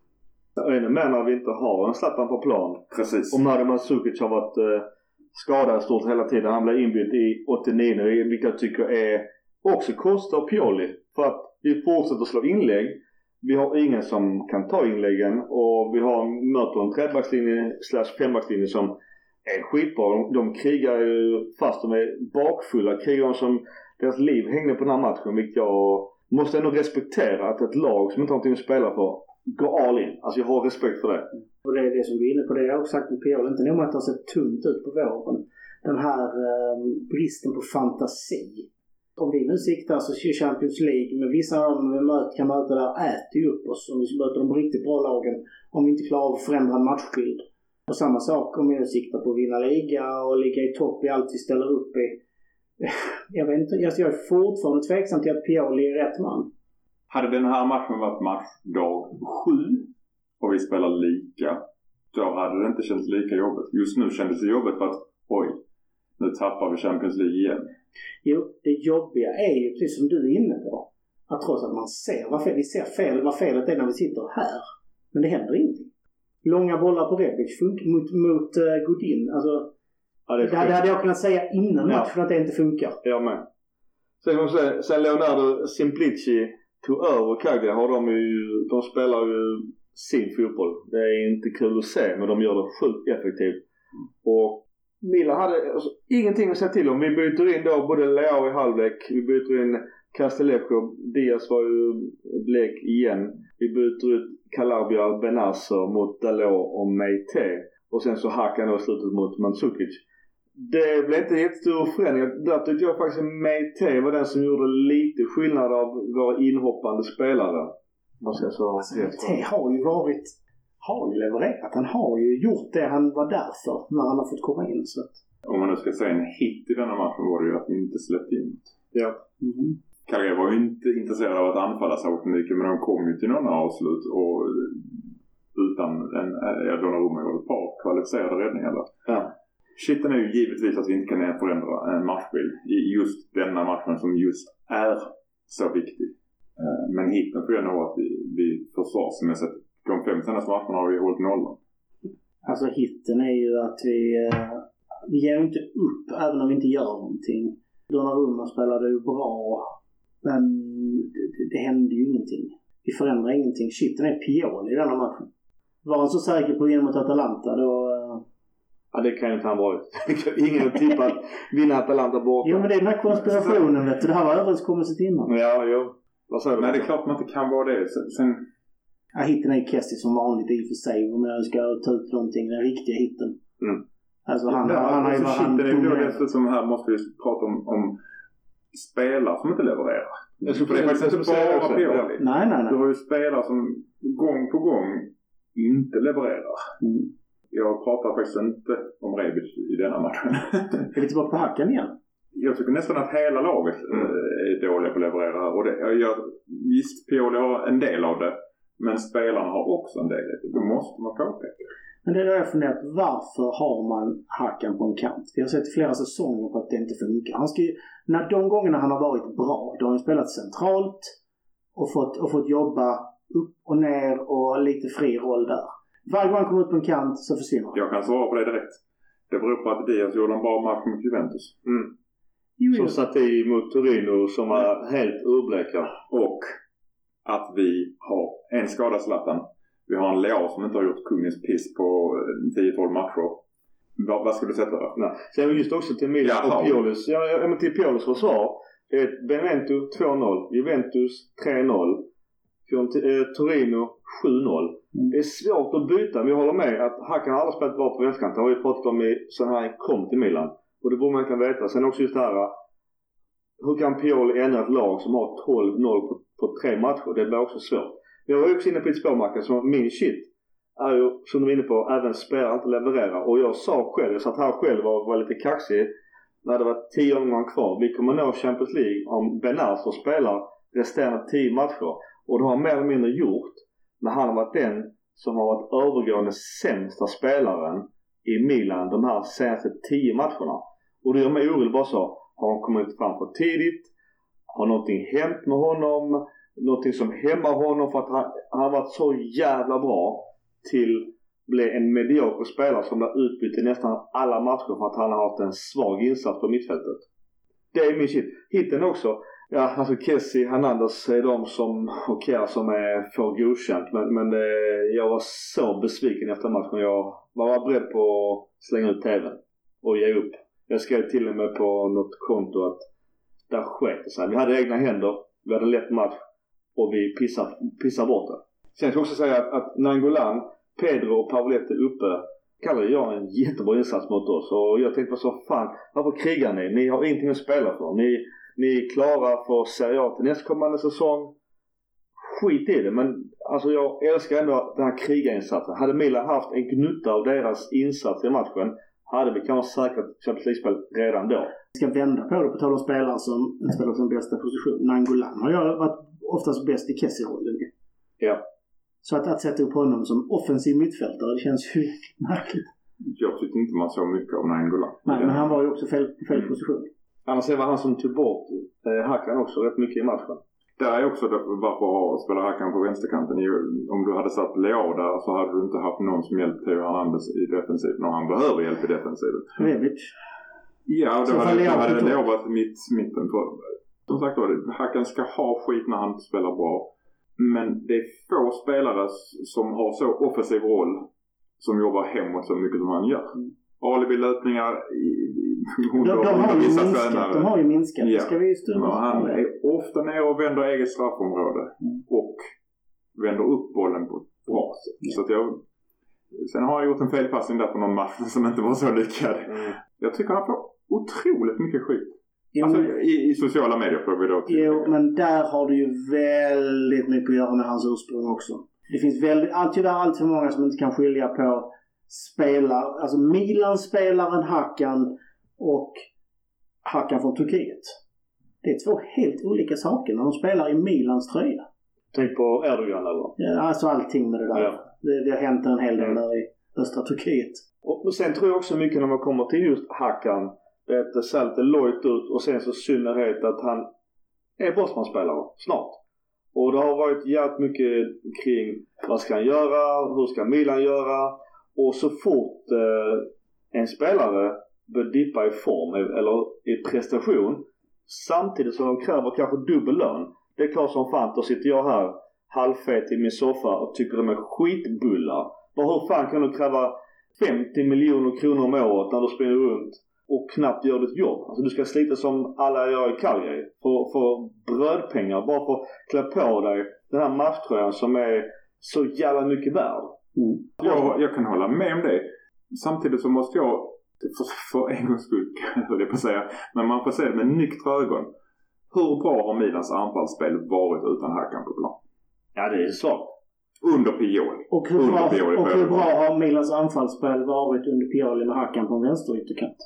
Ännu mer när vi inte har en Zlatan på plan. Precis. Och Mario Mandzukic har varit eh, skadad stort hela tiden. Han blev inbytt i 89 vilket jag tycker är också kostar Pioli. För att vi fortsätter slå inlägg. Vi har ingen som kan ta inläggen och vi har möter en trebackslinje slash fembackslinje som är skitbra. De, de krigar ju fast de är bakfulla. Krigar de som deras liv hängde på den här matchen. Vilket jag måste ändå respektera att ett lag som inte har någonting att spela för går all in. Alltså jag har respekt för det. Och det är det som vi är inne på. Det har jag också sagt med PL. Inte nog med att det har sett tunt ut på våren. Den här eh, bristen på fantasi. Om vi nu siktar så är Champions League, men vissa av dem vi möter, kan möta där äter ju upp oss. Om vi möter de riktigt bra lagen. Om vi inte klarar av att förändra en matchbild. Och samma sak om vi nu siktar på att vinna liga och ligga i topp i allt vi ställer upp i. Jag vet inte. Jag är fortfarande tveksam till att Pioli är rätt man. Hade den här matchen varit matchdag 7 och vi spelar lika, då hade det inte känts lika jobbigt. Just nu kändes det jobbigt för att oj, nu tappar vi Champions League igen. Jo, det jobbiga är ju precis som du är inne på. Att trots att man ser vad fel, vi ser fel, vad felet är när vi sitter här. Men det händer ingenting. Långa bollar på Rebic mot, mot uh, Godin. Alltså, Ja, det det, hade- det hade jag kunnat säga innan Ja. matchen att det inte funkar. Jag med. Sen man säga, sen Leonardo Simplici tog över Cagliari har de ju, de spelar ju sin fotboll. Det är inte kul att se men de gör det sjukt effektivt. Och Milan hade alltså, ingenting att säga till om. Vi byter in då både Leao i halvlek, vi byter in Castellejo, Diaz var ju blek igen. Vi byter ut Calabria Benasser mot Dalot och Meite. Och sen så hackar han då slutet mot Mandzukic. Det blev inte jättestor förändring. Där tyckte jag faktiskt att Meite var den som gjorde lite skillnad av våra inhoppande spelare. Vad ska jag säga? Alltså, det har ju varit... har ju levererat. Han har ju gjort det han var där för när han har fått komma in. Så att, Om man nu ska säga en hit i denna matchen var det ju att vi inte släppte in. Ja. mhm. Calgary var ju inte intresserade av att anfalla särskilt mycket men de kom ju till några avslut och utan en, ja Donnarumma gjorde ett par kvalificerade räddningar där. Ja. Skiten är ju givetvis att vi inte kan förändra en matchbild i just denna matchen som just är så viktig. Eh, Men hitten får ju ändå vara att vi, vi försvarsmässigt, de fem senaste matcherna har vi hållit nollan. Alltså hitten är ju att vi, eh, vi ger inte upp även om vi inte gör någonting. Donnarumma spelade ju bra. Men det, det, hände ju ingenting. Vi förändrar ingenting. Shitten är Pioli i denna matchen. Var han så säker på att vinna mot Atalanta då... eh, Ja, det kan ju inte han varit. Ingen har tippat vinna Atalanta borta. Jo men det är den här konspirationen vet du. Det här var överenskommelsen innan. Ja, jo. Vad säger du? Nej, det är klart man inte kan vara det. Sen, Ja, hitten är ju Kessie som vanligt i och för sig. Om jag ska ta ut någonting. Den riktiga hitten. Mm. Alltså han, Ja, han har ju alltså, varit... shit, det är ju då dominerat. dessutom här spelare som inte levererar. Jag skulle det är faktiskt inte bara. Pioli. Nej, nej, Du nej. har ju spelare som gång på gång inte levererar. Mm. Jag pratar faktiskt inte om Rebic i denna matchen. Är vi tillbaka på hacken igen? jag tycker nästan att hela laget Mm. eh, är dåliga på att leverera. Och det, jag, visst, Pioli har en del av det. Men spelarna har också en del i det. Måste man påpeka. Men det är då jag funderat, varför har man Hakan på en kant? Vi har sett flera säsonger på att det inte funkar. Han ska ju, när de gångerna han har varit bra, då har han spelat centralt och fått, och fått jobba upp och ner och lite fri roll där. Varje gång han kommer ut på en kant så försvinner han. Jag kan svara på det direkt. Det beror på att Diaz gjorde en bra match mot Juventus. Mm. Jo, jo. Som satt i mot Torino som var helt urbleka. Och att vi har en skadad Zlatan. Vi har en Leao som inte har gjort kungens piss på eh, 10-12 matcher. Vad, vad ska du sätta då? Nej. Sen just också till Milan Jaha. och Piolis. Ja, ja, men till Piolis försvar. Ett Benevento 2-0. Juventus 3-0. Fiorent- eh, Torino 7-0. Mm. Det är svårt att byta, men jag håller med att Hakan har aldrig spelat bra på vänsterkanten. Det har vi pratat om i så här han kom till Milan. Och det borde man kunna veta. Sen också just det här. Hur kan Pioli ändra ett lag som har 12-0 på, på tre matcher? Det blir också svårt. Jag var också inne på ett spår Mackan, som min shit är ju, som du var inne på, även spelare inte levererar. Och jag sa själv, jag satt här själv och var lite kaxig när det var 10 omgångar kvar. Vi kommer nå Champions League om Ben Arthur spelar resterande 10 matcher. Och det har han mer eller mindre gjort. Men han har varit den som har varit övergående sämsta spelaren i Milan de här senaste 10 matcherna. Och det gör mig orolig bara så. Har han kommit fram för tidigt? Har någonting hänt med honom? Någonting som hämmar honom för att han, han har varit så jävla bra till bli en medioker spelare som blir utbytt i nästan alla matcher för att han har haft en svag insats på mittfältet. Det är min shit. Hitten också. Ja, alltså Kessie, Hernandez är de som, och Kjär som är, får godkänt. Men, men det, jag var så besviken efter matchen. Jag var beredd på att slänga ut TVn och ge upp. Jag skrev till och med på något konto att där sket det sig. Vi hade egna händer, vi hade en lätt match och vi pissar, pissar bort det. Sen ska jag också säga att, att Nangolan, Pedro och Pavlette uppe Kalle gör en jättebra insats mot oss och jag tänkte så fan, varför krigar ni? Ni har ingenting att spela för. Ni, ni är klara för Serie A till nästkommande säsong. Skit i det men alltså jag älskar ändå den här krigarinsatsen. Hade Milan haft en gnutta av deras insats i matchen hade vi kanske säkrat Champions League-spel redan då. Vi ska vända på det på tal om spelare som spelar på sin bästa position. Nangolan har ju varit oftast bäst i Kessie-rollen. Ja. Så att, att sätta upp honom som offensiv mittfältare, det känns ju märkligt. Jag tyckte inte man såg mycket av Nainggolan. Nej, men han var ju också fel, fel position. Annars var han som tog bort eh, Hakan också rätt mycket i matchen. Där är också det- varför spelar Hakan på vänsterkanten. Om du hade satt Leao där så hade du inte haft någon som hjälpt Theo Hernandez i defensiven. Och han behöver hjälp i defensiven. Rebic. Ja, då hade, då Leao hade på det topp. lovat mitt, mitten. För, som sagt var, Hakan ska ha skit när han spelar bra. Men det är få spelare som har så offensiv roll som jobbar hemåt så mycket som han gör. Alibi-löpningar i, i, De, de, har ju minskat. De har ju minskat. Det Ja. ska vi ju Men han är ofta nere och vänder eget straffområde. Mm. Och vänder upp bollen på ett bra sätt. Så att jag, sen har han gjort en felpassning där på någon match som inte var så lyckad. Jag tycker han får otroligt mycket skit. Jo, Alltså i, i sociala medier får vi då Jo, men där har det ju väldigt mycket att göra med hans ursprung också. Det finns väldigt, tyvärr allt för många som inte kan skilja på spelar, alltså Milan-spelaren Hakan och Hakan från Turkiet. Det är två helt olika saker när de spelar i Milans tröja. Tänk på Erdogan eller? Ja, Alltså allting med det där. Ja. Det, det har hänt en hel del Mm. där i östra Turkiet. Och och sen tror jag också mycket när man kommer till just Hakan. Det ser lite lojt ut och sen så synnerhet att han är Bosman-spelare snart. Och det har varit jävligt mycket kring vad ska han göra, hur ska Milan göra? Och så fort eh, en spelare börjar dippa i form e- eller i prestation samtidigt som de kräver kanske dubbel lön. Det är klart som fan, då sitter jag här halvfet i min soffa och tycker de är skitbullar. Bara hur fan kan du kräva 50 miljoner kronor om året när du springer runt och knappt gör ditt jobb? Alltså du ska slita som alla gör i Calgary för, för brödpengar bara för att klä på dig den här matchtröjan som är så jävla mycket värd. Jag, jag kan hålla med om det. Samtidigt så måste jag, för, för en gångs skull höll jag på att säga, men man får se det med nyktra ögon. Hur bra har Milans anfallsspel varit utan Hakan på plan? Ja det är svagt. Under Pioli. Och hur, Under bra, Pioli och hur bra har Milans anfallsspel varit under Pioli med Hakan på en vänsterytterkant?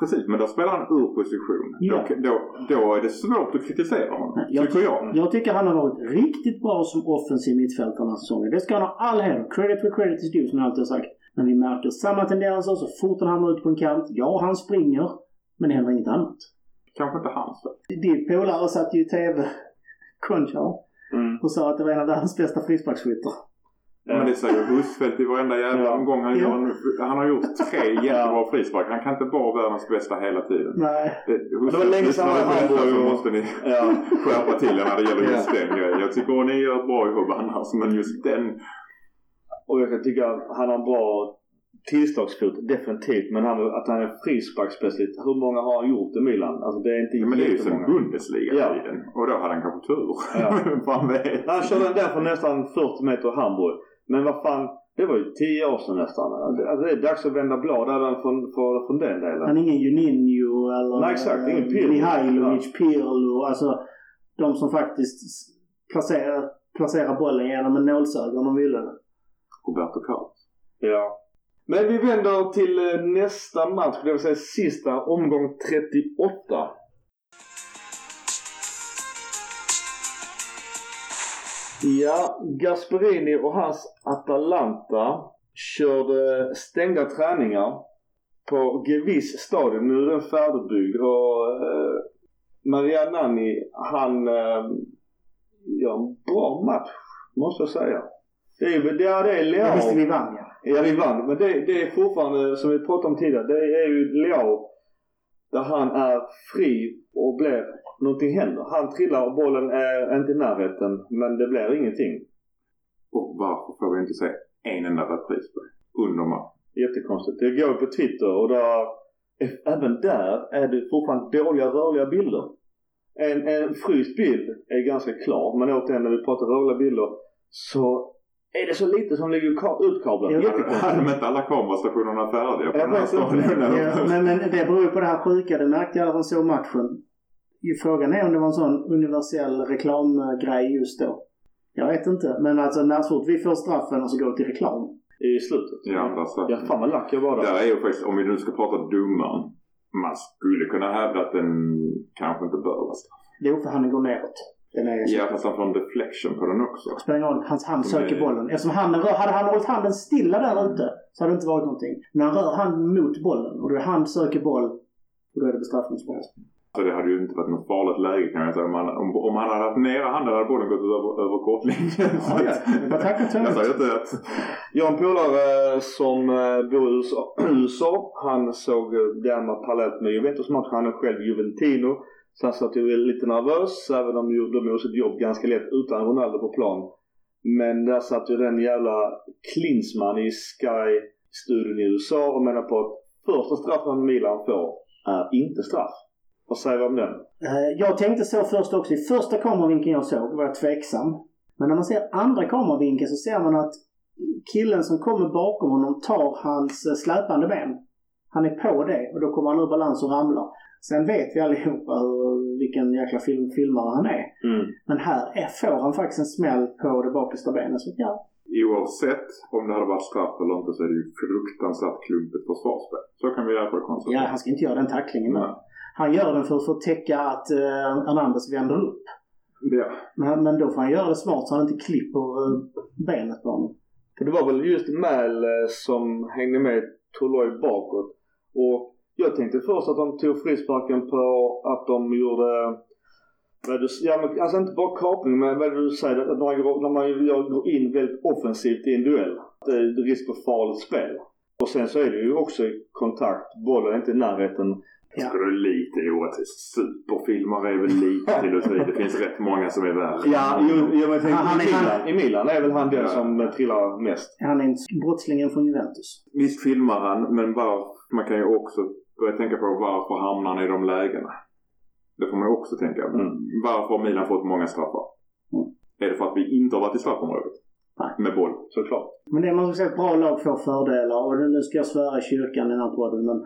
Precis, men då spelar han ur position. Ja. Då, då, då är det svårt att kritisera honom. Jag- tycker jag. Jag tycker han har varit riktigt bra som offensiv mittfältare den här säsongen. Det ska han ha all heder. Credit where credit is due som jag alltid har sagt. Men vi märker samma tendenser så fort han hamnar ute på en kant. Ja, han springer. Men det händer inget annat. Kanske inte hans. Din polare satt ju i TV, Conchar, Mm. och sa att det var en av världens bästa frisparksskyttar. Men det säger Husfeldt i varenda jävla Ja. omgång han Ja. gör nu. Han har gjort tre jättebra frispark. Han kan inte vara världens bästa hela tiden. Nej. Det, det var länge sedan han var i måste ni Ja. skärpa till er när det gäller just Ja. den grejen. Jag tycker ni gör ett bra jobb annars men just den. Och jag kan tycka att han har en bra tillslagsfot, definitivt. Men han, att han är frisparksspecialist. Hur många har han gjort i Milan? Alltså det är inte Ja, men det är ju sen. Bundesliga-tiden. Och då hade han kanske tur. Ja. Vet. Han körde den där för nästan 40 meter i Hamburg. Men vad fan, det var ju 10 år sedan nästan. Alltså det är dags att vända blad även från, från, från den delen. Han är ingen Juninho eller Nej, exakt. Ingen eh, Pirlo. Mihailovic, Pirlo. Alltså de som faktiskt placerar, placerar bollen genom en nålsöga om de ville det. Roberto Carlos. Ja. Men vi vänder till eh, nästa match, det vill säga sista omgång 38. Ja, Gasperini och hans Atalanta körde stängda träningar på Gevis stadion. Nu är den färdigbyggd och eh, Marianani han eh, gör en bra match måste jag säga. Det är, är, det är Leao. visste vi vann ja. Ja, vi vann. Men det, det är fortfarande, som vi pratade om tidigare, det är ju Leao. Där han är fri och blir, någonting händer. Han trillar och bollen är inte i närheten, men det blir ingenting. Och varför får vi inte se en enda repris på det? Under matchen. Jättekonstigt. Det går på Twitter och där, även där är det fortfarande dåliga rörliga bilder. En, en fryst bild är ganska klar, men återigen när vi pratar rörliga bilder så är det så lite som ligger ka- utkablat. Hade de inte alla kamerastationerna färdiga på Jag den här stadion? ja men, men det beror ju på det här sjuka. Det märkte jag när han såg matchen. Frågan är om det var en sån universell reklamgrej just då. Jag vet inte. Men alltså när så fort vi får straffen och så går det till reklam. I slutet. Ja, andra straff. Ja, fan vad lack jag var där. Där är ju faktiskt, om vi nu ska prata domaren. Man skulle kunna hävda att den kanske inte bör vara straff. Jo, för han går neråt. Den är Ja, fast han får en deflection på den också. spelar ingen roll. Hans hand söker är- bollen. Eftersom handen rör, hade han hållit handen stilla där ute så hade det inte varit någonting. Men han rör handen mot bollen och då är hand söker boll och då är det bestraffningsboll. Så det hade ju inte varit något farligt läge kan jag säga. Om han, om, om han hade haft nere handen hade bollen gått över, över kortlinjen. Ja, ja. Jag säger inte att... Jag har en polare som eh, bor i USA. Han såg eh, Derma parallellt med Juventus-matchen. Han är själv Juventino. Så han satt ju lite nervös, även om de gjorde sitt jobb ganska lätt utan Ronaldo på plan. Men där satt ju den jävla Klinsmann i Sky-studion i USA och menar på att första straffen Milan får är inte straff. Vad säger vi om den? Eh, jag tänkte så först också. I första kameravinkeln jag såg var jag tveksam. Men när man ser andra kameravinkeln så ser man att killen som kommer bakom honom tar hans eh, släpande ben. Han är på det och då kommer han ur balans och ramlar. Sen vet vi allihopa hur, vilken jäkla film, filmare han är. Mm. Men här är, får han faktiskt en smäll på det bakersta benet. Så ja, oavsett om det hade varit straff eller inte så är det ju fruktansvärt klumpigt försvarsspel. Så kan vi i alla fall konstatera. Ja, han ska inte göra den tacklingen. Nej. Han gör den för, för att täcka att uh, Hernandez vänder upp. Ja. Men, men då får han göra det smart så han inte klipper uh, benet på honom. För det var väl just Mal eh, som hängde med Toloi bakåt. Jag tänkte först att de tog frisparken på att de gjorde vad du, ja, men, alltså inte bara kapning men vad du säger att när man, går, när man går in väldigt offensivt i en duell. Det är risk för farligt spel. Och sen så är det ju också i kontakt. Bollen är inte i närheten. Jag tror det är lite orättvist. Superfilmer är väl lite till och med. Det finns rätt många som är värre. Ja, jo, jo men tänk, Han i, Milan, i Milan är väl han den Ja. som trillar mest. Han är brottslingen från Juventus. Visst filmar han, men var, man kan ju också börja tänka på varför hamnar han i de lägena. Det får man ju också tänka. Mm. Varför har Milan fått många straffar? Mm. Är det för att vi inte har varit i straffområdet? Nej. Med boll? Såklart. Men det är man ska säga att bra lag får fördelar och nu ska jag svära i kyrkan i den här podden men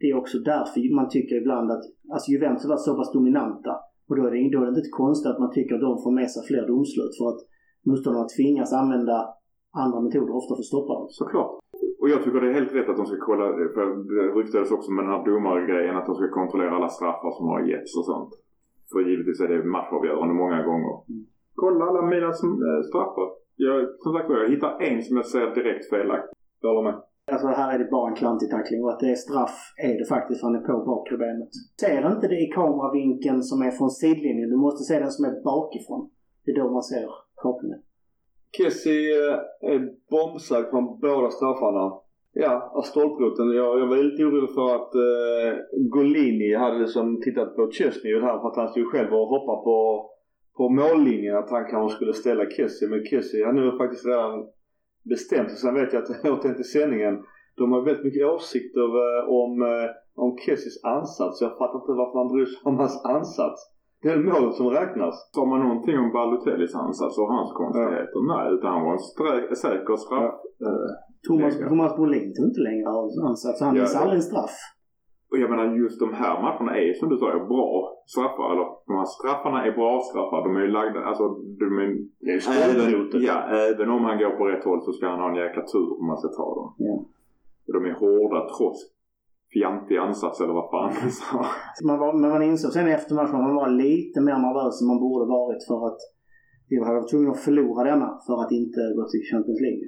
det är också därför man tycker ibland att alltså Juventus har varit så pass dominanta och då är, det, då är det inte konstigt att man tycker att de får med sig fler domslut för att motståndarna tvingas använda andra metoder ofta för att stoppa dem. Såklart. Och jag tycker det är helt rätt att de ska kolla, för det ryktades också med den här domargrejen att de ska kontrollera alla straffar som har getts och sånt. För givetvis är det matchavgörande många gånger. Mm. Kolla alla mina eh, straffar. Jag, som sagt jag hittar en som jag ser direkt felaktig. Jag håller med. Alltså här är det bara en klantig tackling och att det är straff är det faktiskt för han är på bakre benet. Ser inte det i kameravinkeln som är från sidlinjen. Du måste se den som är bakifrån. Det är då man ser kopplingen. Kessie eh, eh, är bombsäker från båda straffarna. Ja, av stolproten. Jag, jag var lite orolig för att eh, Golini hade liksom tittat på Chesney här för att han stod själv och hoppade på, på mållinjen att han kanske skulle ställa Kessie. Men Kessie han nu faktiskt redan bestämt sig. Sen vet jag att jag åt till sändningen. De har väldigt mycket åsikter eh, om, om Kessies ansats. Jag fattar inte varför man bryr sig om hans ansats. Det är målet som räknas. Sa man någonting om Balotellis ansats och hans konstigheter? Nej, utan han var en strä- säker straff. eh, Thomas, lägga. Thomas Brolin tog inte längre av ansats. Han Ja, missade ja. aldrig en straff. Och jag menar just de här matcherna är som du sa bra straffar. Eller de här straffarna är bra straffar. De är ju lagda, alltså de är, Det är även, ja, även om han går på rätt håll så ska han ha en jäkla tur om man ska ta dem. Ja. Och De är hårda trots fjantig ansats eller vad fan du sa. Man var, men man insåg sen efter matchen att man var lite mer nervös än man borde varit för att vi hade varit tvungna att förlora denna för att inte gå till Champions League.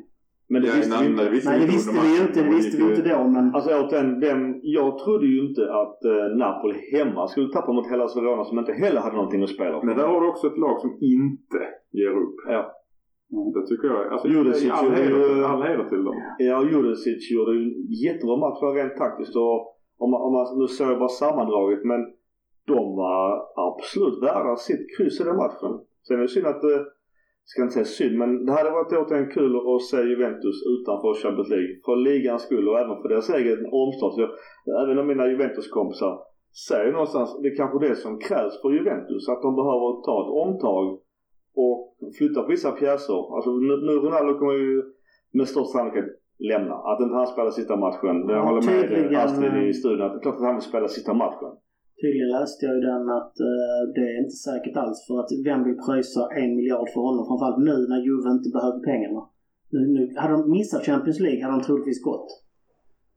Men det Ja, visste vi inte. visste Nej, vi det inte visste vi ju inte. Det De visste vi inte ju- då, men Alltså återigen, vem, jag trodde ju inte att eh, Napoli hemma skulle tappa mot Hellas Verona som inte heller hade någonting att spela för. Men där har du också ett lag som inte ger upp. Ja. Det tycker jag. Alltså, Judicic all, heder, all heder till dem. Ja, Judicic gjorde en jättebra match rent taktiskt och om man, om man, nu jag bara sammandraget men de var absolut värda sitt kryss i den matchen. Sen är det synd att, eh, ska inte säga synd, men det hade varit återigen kul att se Juventus utanför Champions League. För ligans skull och även för deras egen omstart. Även om mina Juventus-kompisar säger någonstans, det är kanske det som krävs för Juventus. Att de behöver ta ett omtag och flytta på vissa pjäser. Alltså nu, nu Ronaldo kommer ju med största sannolikhet lämna. Att inte han spelar sista matchen. Det Ja, håller med. Astrid i studion. att Det är klart att han vill spela sista matchen. tydligen läste jag ju den att eh, det är inte säkert alls för att vem vill pröjsa en miljard för honom? Framförallt nu när Juve inte behöver pengarna. Nu, nu, hade de missat Champions League hade de troligtvis gått.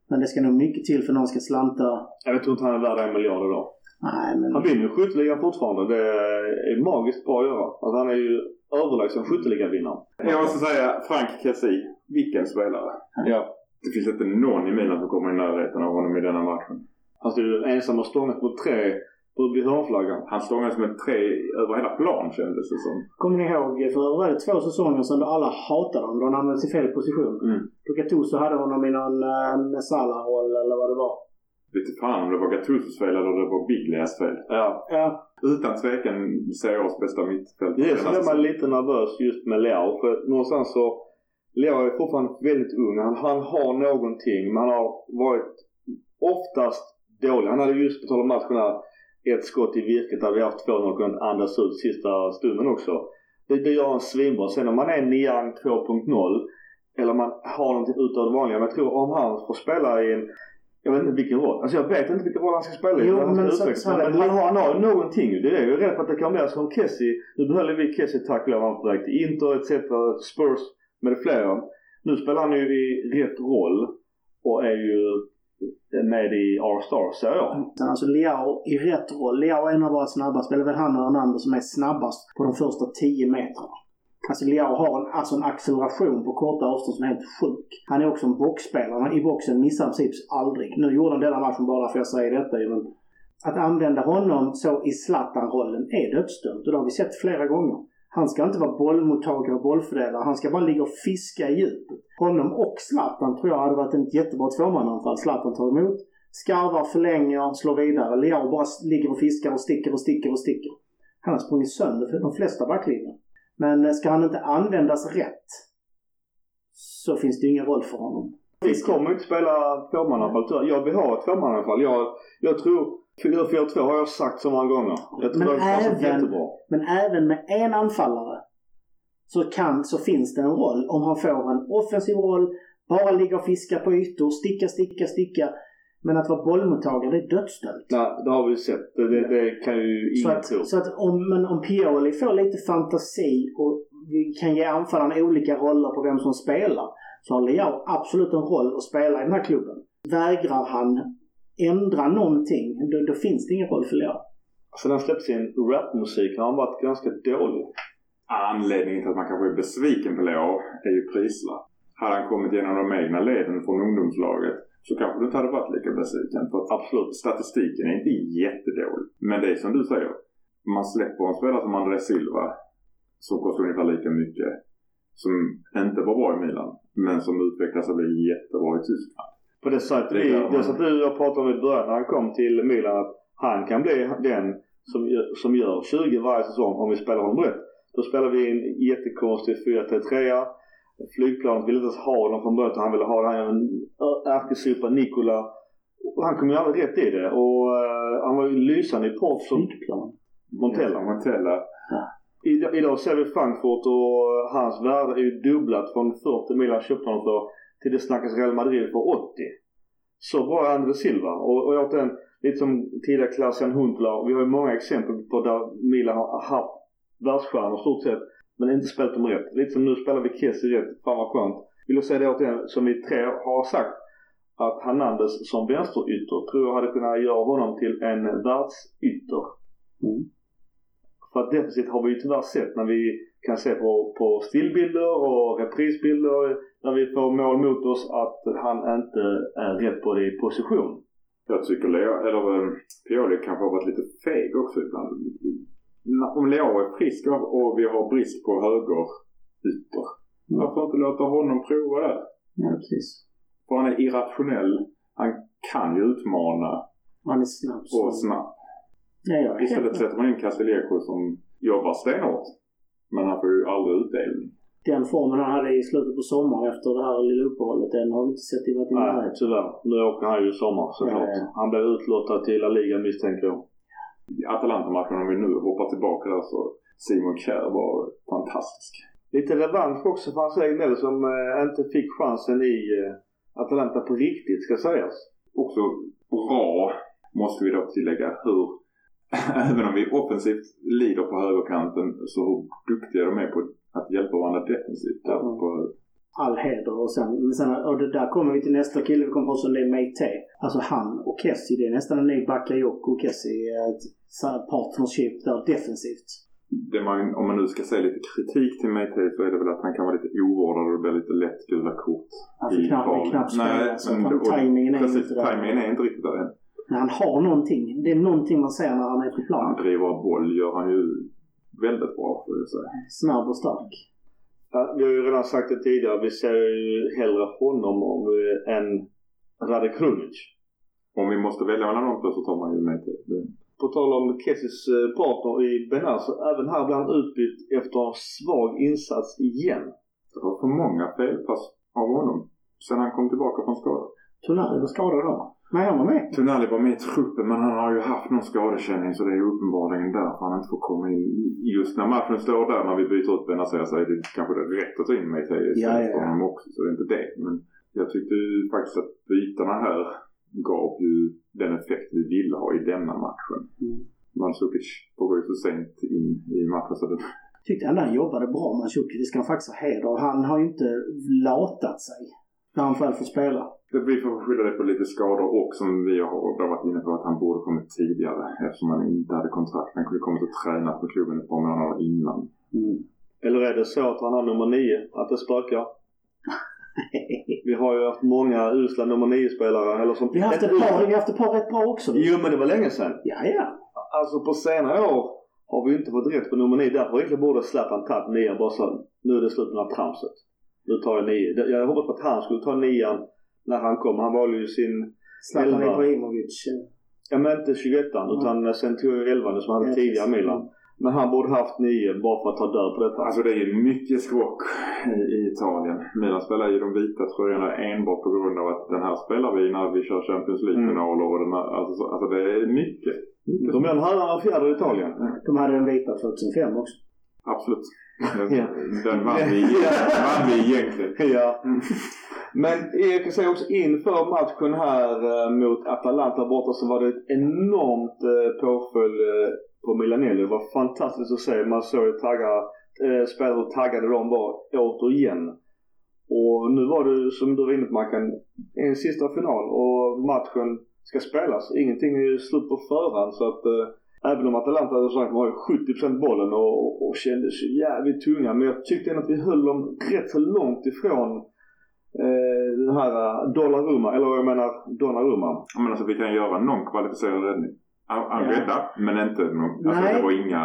Men det ska nog mycket till för någon ska slanta. Jag tror inte han är värd en miljard idag. Nej men... Han vinner ju skytteligan fortfarande. Det är magiskt bra att göra. Alltså han är ju överlägsen skytteligavinnare. Jag måste säga Frank Kessi. Vilken spelare. Ja. Det finns inte någon i Milan som kommer i närheten av honom i denna matchen. Han stod ju ensam och stångat mot tre på vid hörnflaggan. Han stångades med tre över hela plan kändes det som. Kommer ni ihåg för var det två säsonger sedan då alla hatade honom? Då han använde sig fel position. Mm. Då Gattuso hade honom i någon uh, Messala-roll eller vad det var. Inte fan om det var Gattusos fel eller det var Biglias fel. Ja. Ja, Utan tvekan Serie bästa mittfält. Dels är man lite nervös just med Leao. För någonstans så... Leao är fortfarande väldigt ung. Han, han har någonting. Men han har varit oftast dålig. Han hade just på tal om matchen här ett skott i virket där vi haft 2-0 och kunnat andas ut sista stunden också. Det, det gör han svinbra. Sen om man är Niang 2.0 eller man har någonting utöver det vanliga. Men jag tror om han får spela i en jag vet inte vilken roll. Alltså jag vet inte vilken roll han ska spela i. Jo, ska men så- så- men han har, han har någonting ju. Det är är rädd för att det kan bli som Kessie. Nu behöll vi Kessie tack vare han på väg till Inter etc. Spurs. Men är flera. Nu spelar han ju i rätt roll och är ju med i R-Star säger jag. Alltså Leao i rätt roll. Leao är en av våra snabbaste. Eller väl han och Hernandez som är snabbast på de första 10 metrarna. Alltså Leao har en, alltså en acceleration på korta avstånd som är helt sjuk. Han är också en boxspelare. I boxen missar han precis aldrig. Nu gjorde han denna matchen bara för att jag säger detta ju, men att använda honom så i Zlatan-rollen är dödsdömt. Och det har vi sett flera gånger. Han ska inte vara bollmottagare och bollfördelare. Han ska bara ligga och fiska i djupet. Honom och Zlatan tror jag hade varit ett jättebra tvåmannaanfall. Zlatan tar emot, skarvar, förlänger, slår vidare. Leao bara ligger och fiskar och sticker och sticker och sticker. Han har sprungit sönder för de flesta backlinjer. Men eh, ska han inte användas rätt så finns det ju ingen roll för honom. Vi kommer inte spela tvåmannaanfall tyvärr. Jag vill ha ett tvåmannaanfall. Jag, jag tror 4-4-2 har jag sagt så många gånger. Jag tror Men även-. Men även med en anfallare så, kan, så finns det en roll. Om han får en offensiv roll, bara ligga och fiska på ytor, sticka, sticka, sticka. Men att vara bollmottagare, det är dödsdömt. Nej, det har vi sett. Det, det, det kan ju Så ingen att, tro. så att om, men om Pioli får lite fantasi och vi kan ge anfallarna olika roller på vem som spelar så har Leao absolut en roll att spela i den här klubben. Vägrar han ändra någonting, då, då finns det ingen roll för Leao. Sen han släppte sin rapmusik har han varit ganska dålig. Anledningen till att man kanske är besviken på Leo är ju prislapp. Hade han kommit genom de egna leden från ungdomslaget så kanske du inte hade varit lika besviken. För att absolut, statistiken är inte jättedålig. Men det är som du säger. Man släpper en spelare som André Silva som kostar ungefär lika mycket. Som inte var bra i Milan. Men som utvecklas och blir jättebra i Tyskland. På det sättet Det vi, det som du och pratade om i början när han kom till Milan att han kan bli den som, gör- som gör 20 varje säsong om vi spelar honom rätt. Då spelar vi en jättekonstig 4-3-3. Flygplanet ville inte ens ha honom från början han ville ha den här ärkesupa Nikola. Han kom ju aldrig rätt i det och eh, han var ju lysande i proff som Flygplan. Montella. Montella. Idag, idag ser vi Frankfurt och hans värde är ju dubblat från 40 Milan köpte honom för till det snackas Real Madrid för 80. Så bra är André Silva. Och, och återigen, lite som tidigare Klassian Huntelaar. Vi har ju många exempel på där Milan har haft världsstjärnor stort sett. Men inte spelat dem rätt. Lite som nu spelar vi Kessie rätt. Fan vad skönt. Vill jag säga det återigen, som vi tre har sagt. Att Hernandez som vänsterytter tror jag hade kunnat göra honom till en världsytter. Mm. För att defensivt har vi ju tyvärr sett när vi kan se på, på stillbilder och reprisbilder när vi får mål mot oss att han inte är rätt på det i position. Jag tycker Leo, eller eh, Pioli kanske har varit lite feg också ibland. Om Leo är frisk och vi har brist på högerytter. Varför inte låta honom prova det? Ja, precis. För han är irrationell. Han kan ju utmana Han är snabb. och snabb. Ja, är Istället sätter man in Castillejo som jobbar stenhårt. Men han får ju aldrig utdelning. Den formen han hade i slutet på sommaren efter det här lilla uppehållet, den har vi inte sett i varit i Nej, tyvärr. Nu åker han ju i sommar såklart. Ja, ja. Han blev utlottad till La Liga misstänker jag. I Atalanta-matchen om vi nu hoppar tillbaka där så Simon Kjær var fantastisk. Lite revansch också för hans egen del som eh, inte fick chansen i eh, Atalanta på riktigt ska sägas. också bra, måste vi då tillägga, hur även om vi offensivt lider på högerkanten så hur duktiga de är på att hjälpa varandra defensivt. Där Mm. på, All heder och sen, men sen och det där kommer vi till nästa kille vi kommer ha som det är Meite. Alltså han och Kessie, det är nästan en ny Bakayoko och Kessie. Ett partnership där defensivt. det man, om man nu ska säga lite kritik till mig så är det väl att han kan vara lite ovårdad och det blir lite lätt gula kort. Han får i knappt, knappt spela så att han, och- tajmingen är precis, inte där. Tajmingen är inte riktigt där än. Men han har någonting. Det är någonting man ser när han är på Han plan. driver boll gör han ju väldigt bra får jag säga. Snabb och stark. Ja, vi har ju redan sagt det tidigare. Vi ser ju hellre honom om, eh, än Rade Krunic. Om vi måste välja mellan de två så tar man ju mig till. Det, På tal om Kessis eh, partner i Benar så även här blir han utbytt efter en svag insats igen. det var för många felpass av honom sen han kom tillbaka från skada. Tonali var skadad då. Nej, han var med. Tonali var med i truppen men han har ju haft någon skadekänning så det är uppenbarligen därför han inte får komma in. Just när matchen står där när vi byter ut Benazer så är det kanske det rätt att ta in mig till Ja, istället ja, för ja. honom också. Så det är inte det. Men jag tyckte ju faktiskt att bytena här gav ju den effekt vi ville ha i denna matchen. Mm. Mandzukic får gå ju så sent in i matchen så det, tyckte ändå han jobbade bra, Mandzukic. Det ska han faktiskt ha heder av. Han har ju inte latat sig när han väl får spela. Det vi får skylla det på lite skador och som vi har varit inne på att han borde kommit tidigare eftersom han inte hade kontrakt. Han kunde kommit och tränat med klubben ett par månader innan. Mm. Eller är det så att han har nummer nio? Att det spökar? Vi har ju haft många usla nummer nio-spelare. Eller som vi har haft ett par, vi har haft ett par rätt bra också. Jo men det var länge sedan. Ja, ja. Alltså på senare år har vi inte fått rätt på nummer nio. Därför egentligen borde Zlatan tagit nian bara så nu är det slut med det här tramset. Nu tar jag nio. Jag hoppades på att han skulle ta nian när han kom. Han valde ju sin Zlatan. Ibrahimovic. Ja men inte 21 utan sen tog jag 11 som hade Ja, tidigare. Milan. Men han borde haft nio bara för att ta död på detta. Alltså det är ju mycket skrock i, i Italien. Milan spelar ju de vita tröjorna enbart på grund av att den här spelar vi när vi kör Champions League-finaler här, alltså, så- alltså det är mycket. mycket De är en herrarna fjäder i Italien. De hade den vita 2005 också. Absolut. Den, vann vi, vann vi egentligen. Ja. Men jag kan säga också inför matchen här eh, mot Atalanta borta så var det ett enormt eh, påföljd eh, på Milanelli. Det var fantastiskt att se. Man såg eh, spelare hur taggade de var återigen. Och nu var det som du var inne på Mackan, en sista final och matchen ska spelas. Ingenting är slut på förhand så att Även om Atalanta hade sagt var ju 70% bollen och, och, och kändes jävligt tunga. Men jag tyckte ändå att vi höll dem rätt så långt ifrån eh, den här uh, Donnarumma, eller jag menar Donnarumma. Men alltså vi kan göra någon kvalificerad räddning. Han, han Ja. men inte någon, alltså Nej. det var inga...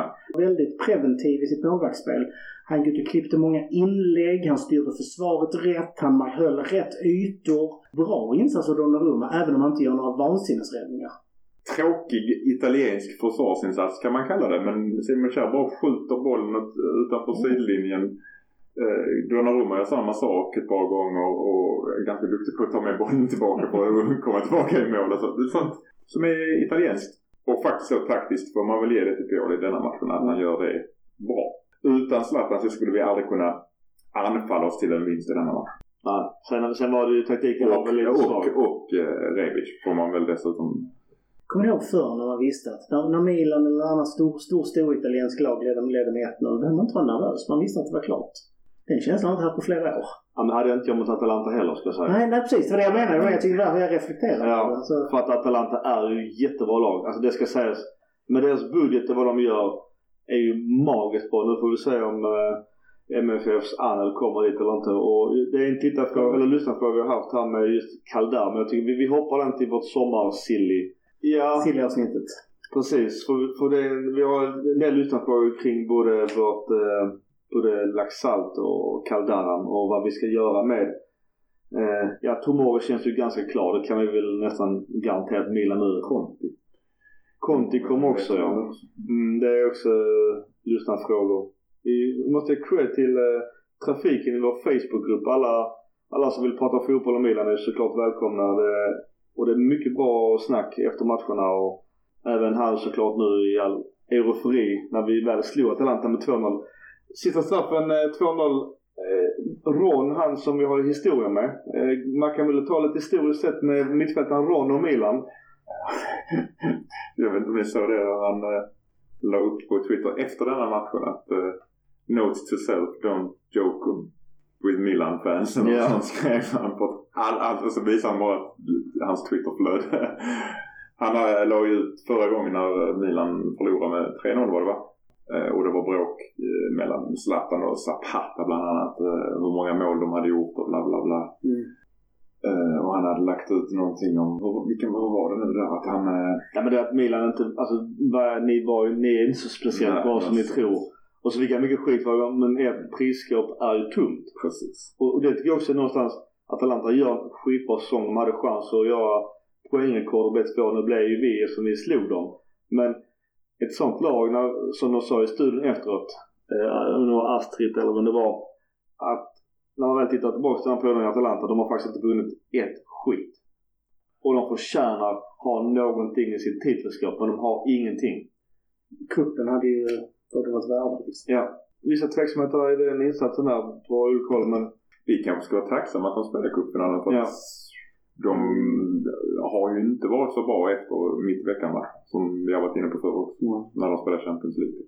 Väldigt preventiv i sitt målvaktsspel. Han gick och klippte många inlägg, han styrde försvaret rätt, han höll rätt ytor. Bra insats av Donnarumma, även om han inte gör några vansinnesräddningar. Tråkig italiensk försvarsinsats kan man kalla det. Men Simon Kjær bara skjuter bollen ut- utanför sidlinjen. Eh, Donnarumma gör samma sak ett par gånger och är ganska duktig på att ta med bollen tillbaka för att komma tillbaka i mål. Alltså, det är sånt som är italienskt. Och faktiskt så taktiskt får man väl ge det till Pioli i denna matchen att han gör det bra. Utan Zlatan så skulle vi aldrig kunna anfalla oss till en vinst i denna match. Nej. Sen, sen var det ju taktiken var Och, väl lite och, svag. och eh, Rebic får man väl dessutom Kommer ni ihåg förr när man visste att när, när Milan eller annan stor, stor, stor italiensk lag ledde, ledde med 1-0, då behövde man inte vara nervös. Man visste att det var klart. Den känslan har jag inte haft på flera år. Ja, men hade jag inte jag mot Atalanta heller ska jag säga. Nej, nej precis. Det var det jag menade. Jag tyckte det var jag reflekterade. Ja, över det. Så, för att Atalanta är ju jättebra lag. Alltså det ska sägas. Med deras budget och vad de gör är ju magiskt bra. Nu får vi se om eh, MFFs Anel kommer dit eller inte. Och det är en tittarfråga, eller lyssnarfråga vi har haft här med just Kaldar. Men jag tycker vi, vi hoppar den till vårt sommar-silly. Ja, Silly-avsnittet. precis. För, för det, vi har en del lyssnarfrågor kring både vårt eh, både Laxalt och Kaldaran och vad vi ska göra med eh, Ja, Tomori känns ju ganska klar. Det kan vi väl nästan garantera att Milan nu Conti. Conti kom också ja. Mm, det är också uh, lyssnarfrågor. Vi måste ge cred till eh, trafiken i vår Facebookgrupp. Alla, alla som vill prata fotboll och Milan är såklart välkomna. Det, och det är mycket bra snack efter matcherna och även här såklart nu i all eufori när vi väl slog Atalanta med 2-0. Sista straffen eh, 2-0. Eh, Ron, han som vi har historia med. Eh, Man kan väl ta lite historiskt sett med mittfältaren Ron och Milan. Jag vet inte om ni såg det. Han la upp på Twitter efter denna matchen att uh, Notes to self, don't joke with Milan fans. Eller Ja. yeah. skrev han på all, all, och så visade han bara hans Twitterflöde. han eh, la ut förra gången när Milan förlorade med 3-0 var det va? Eh, och det var bråk eh, mellan Zlatan och Zapata bland annat. Eh, hur många mål de hade gjort och bla bla bla. Mm. Och han hade lagt ut någonting om, hur, vilken, hur var det nu där? Att han Ja men det är att Milan inte, alltså vad- ni, var, ni är inte så speciellt Nej, bra som ni tror. Och så fick jag mycket skit för det, men ert prisskåp är ju tomt. precis. Och, och det tycker jag också någonstans Atalanta gör en skitbra säsong. De hade chans att göra poängrekord och bäst två. Nu blev ju vi eftersom vi slog dem. Men ett sånt lag, när, som de sa i studion efteråt, eh, det var Astrid eller vad det var, att när man väl tittar tillbaka till den perioden i Atalanta, de har faktiskt inte vunnit ett skit. Och de förtjänar ha någonting i sitt titelskap, men de har ingenting. Kuppen hade ju borde varit värda liksom. Ja, vissa tveksamheter i den insatsen där på Ullkoll, men Vi kanske ska vara tacksamma att de spelar cupfinalen för Ja. att de har ju inte varit så bra efter mittveckan va? Som vi har varit inne på förr också. När de spelar Champions League.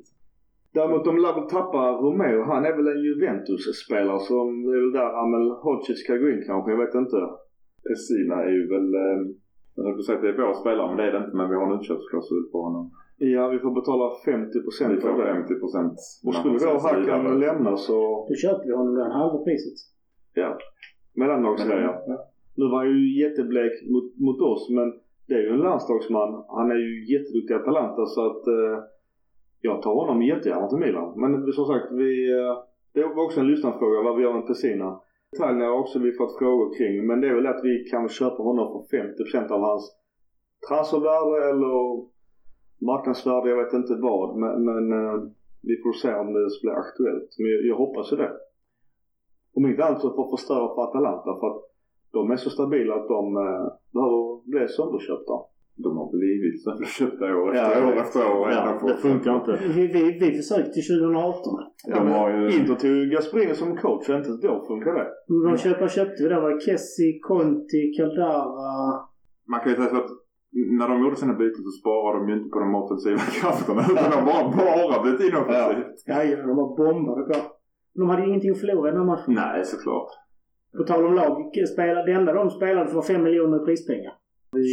Däremot de lär väl tappa Romeo. Han är väl en Juventus-spelare som det är väl där Amel Hodzic ska gå in kanske. Jag vet inte. Pessina är ju väl, eh, jag höll på att säga att det är vår spelare men det är det inte. Men vi har en utköpsklausul på honom. Ja, vi får betala 50 Vi procent får av det. 50 procent. Och skulle då Hakan lämna så, Då köper vi honom den halva priset. ja. Mellanlagsserie. Nu var han ju jätteblek mot, mot oss men det är ju en landslagsman. Han är ju jätteduktig i Atalanta så att eh, jag tar honom jättegärna till Milan. Men som sagt, vi, eh, det var också en lyssnarfråga vad vi gör med Pessina. Detaljerna har också vi fått frågor kring men det är väl att vi kan köpa honom för 50% av hans transfervärde eller marknadsvärde, jag vet inte vad. Men, men eh, vi får se om det blir aktuellt. Men jag, jag hoppas ju det. Om inte annat så för att förstöra för Atalanta för att de är så stabila att de eh, behöver bli sönderköpta. De har blivit sönderköpta år Ja, efter jag år efter år. Ja, det funkar inte. Vi, vi, vi försökte till 2018. Ja, De men har ju- Inter tog Gasperini som coach och inte då funkar det. De köpte, köpte vi där var det Kessi, Conti, Caldara. Man kan ju säga så att när de gjorde sina byten så sparade de ju inte på de offensiva krafterna utan de bara, bara blivit inoffensivt. Ja, ja, de var bombade på. De hade ingenting att förlora i den här matchen. Nej, såklart. På tal om lag, det enda de spelade för var 5 miljoner i prispengar.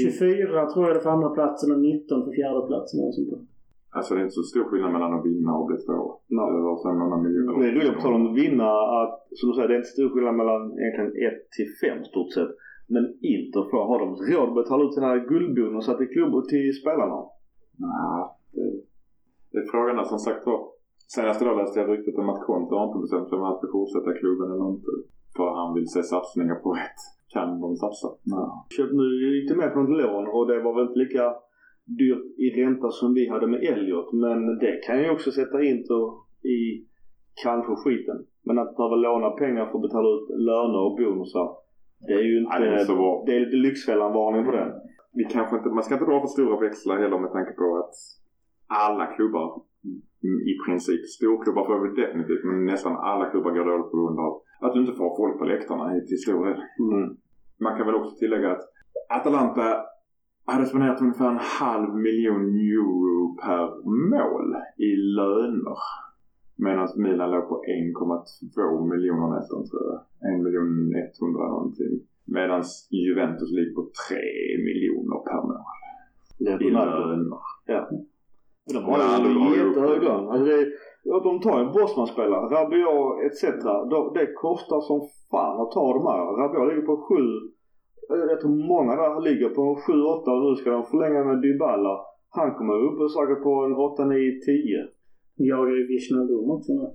24 tror jag det för andra platsen och 19 för fjärde platsen eller sånt där. Alltså det är inte så stor skillnad mellan att vinna och bli två. Det var 500 miljoner. Det är roligt på tal om att vinna att, som du säger, det är inte stor skillnad mellan egentligen 1 till 5 stort sett. Men Inter får, har de råd att betala ut sina guldbonusar till klubbar till spelarna? Nej, det, det är frågan där som sagt var. Senast idag läste jag ryktet om att Conte har inte bestämt sig om han ska fortsätta klubben eller inte. För han vill se satsningar på rätt. Kan de satsa? Nej. Köpt, nu gick det med på något lån och det var väl inte lika dyrt i ränta som vi hade med Elliot. Men det kan ju också sätta Inter i kanske skiten. Men att behöva låna pengar för att betala ut löner och bonusar. Det är ju inte... Nej, det är så bra. det är lite Lyxfällan-varning på den. Vi kanske inte, man ska inte dra för stora växlar heller med tanke på att alla klubbar mm, i princip, storklubbar får vi definitivt, men nästan alla klubbar går dåligt på grund av att du inte får folk på läktarna i- till stor del. Mm. Man kan väl också tillägga att Atalanta hade spenderat ungefär en halv miljon euro per mål i löner. Medan Milan låg på 1,2 miljoner nästan tror jag. 1 miljon 100 någonting. Medan Juventus ligger på 3 miljoner per Det är i löner. Ja. De har ju jättehög lön. Alltså det är, de tar en Bosman-spelare, Rabiot etc. De- Det kostar som fan att ta de här. Rabiot ligger på sju. eh, Jag tror många där ligger på 7-8 och nu ska de förlänga med Dybala. Han kommer upp och säkert på en 8, 9, 10. Jag är ju Wijnaldum också nu.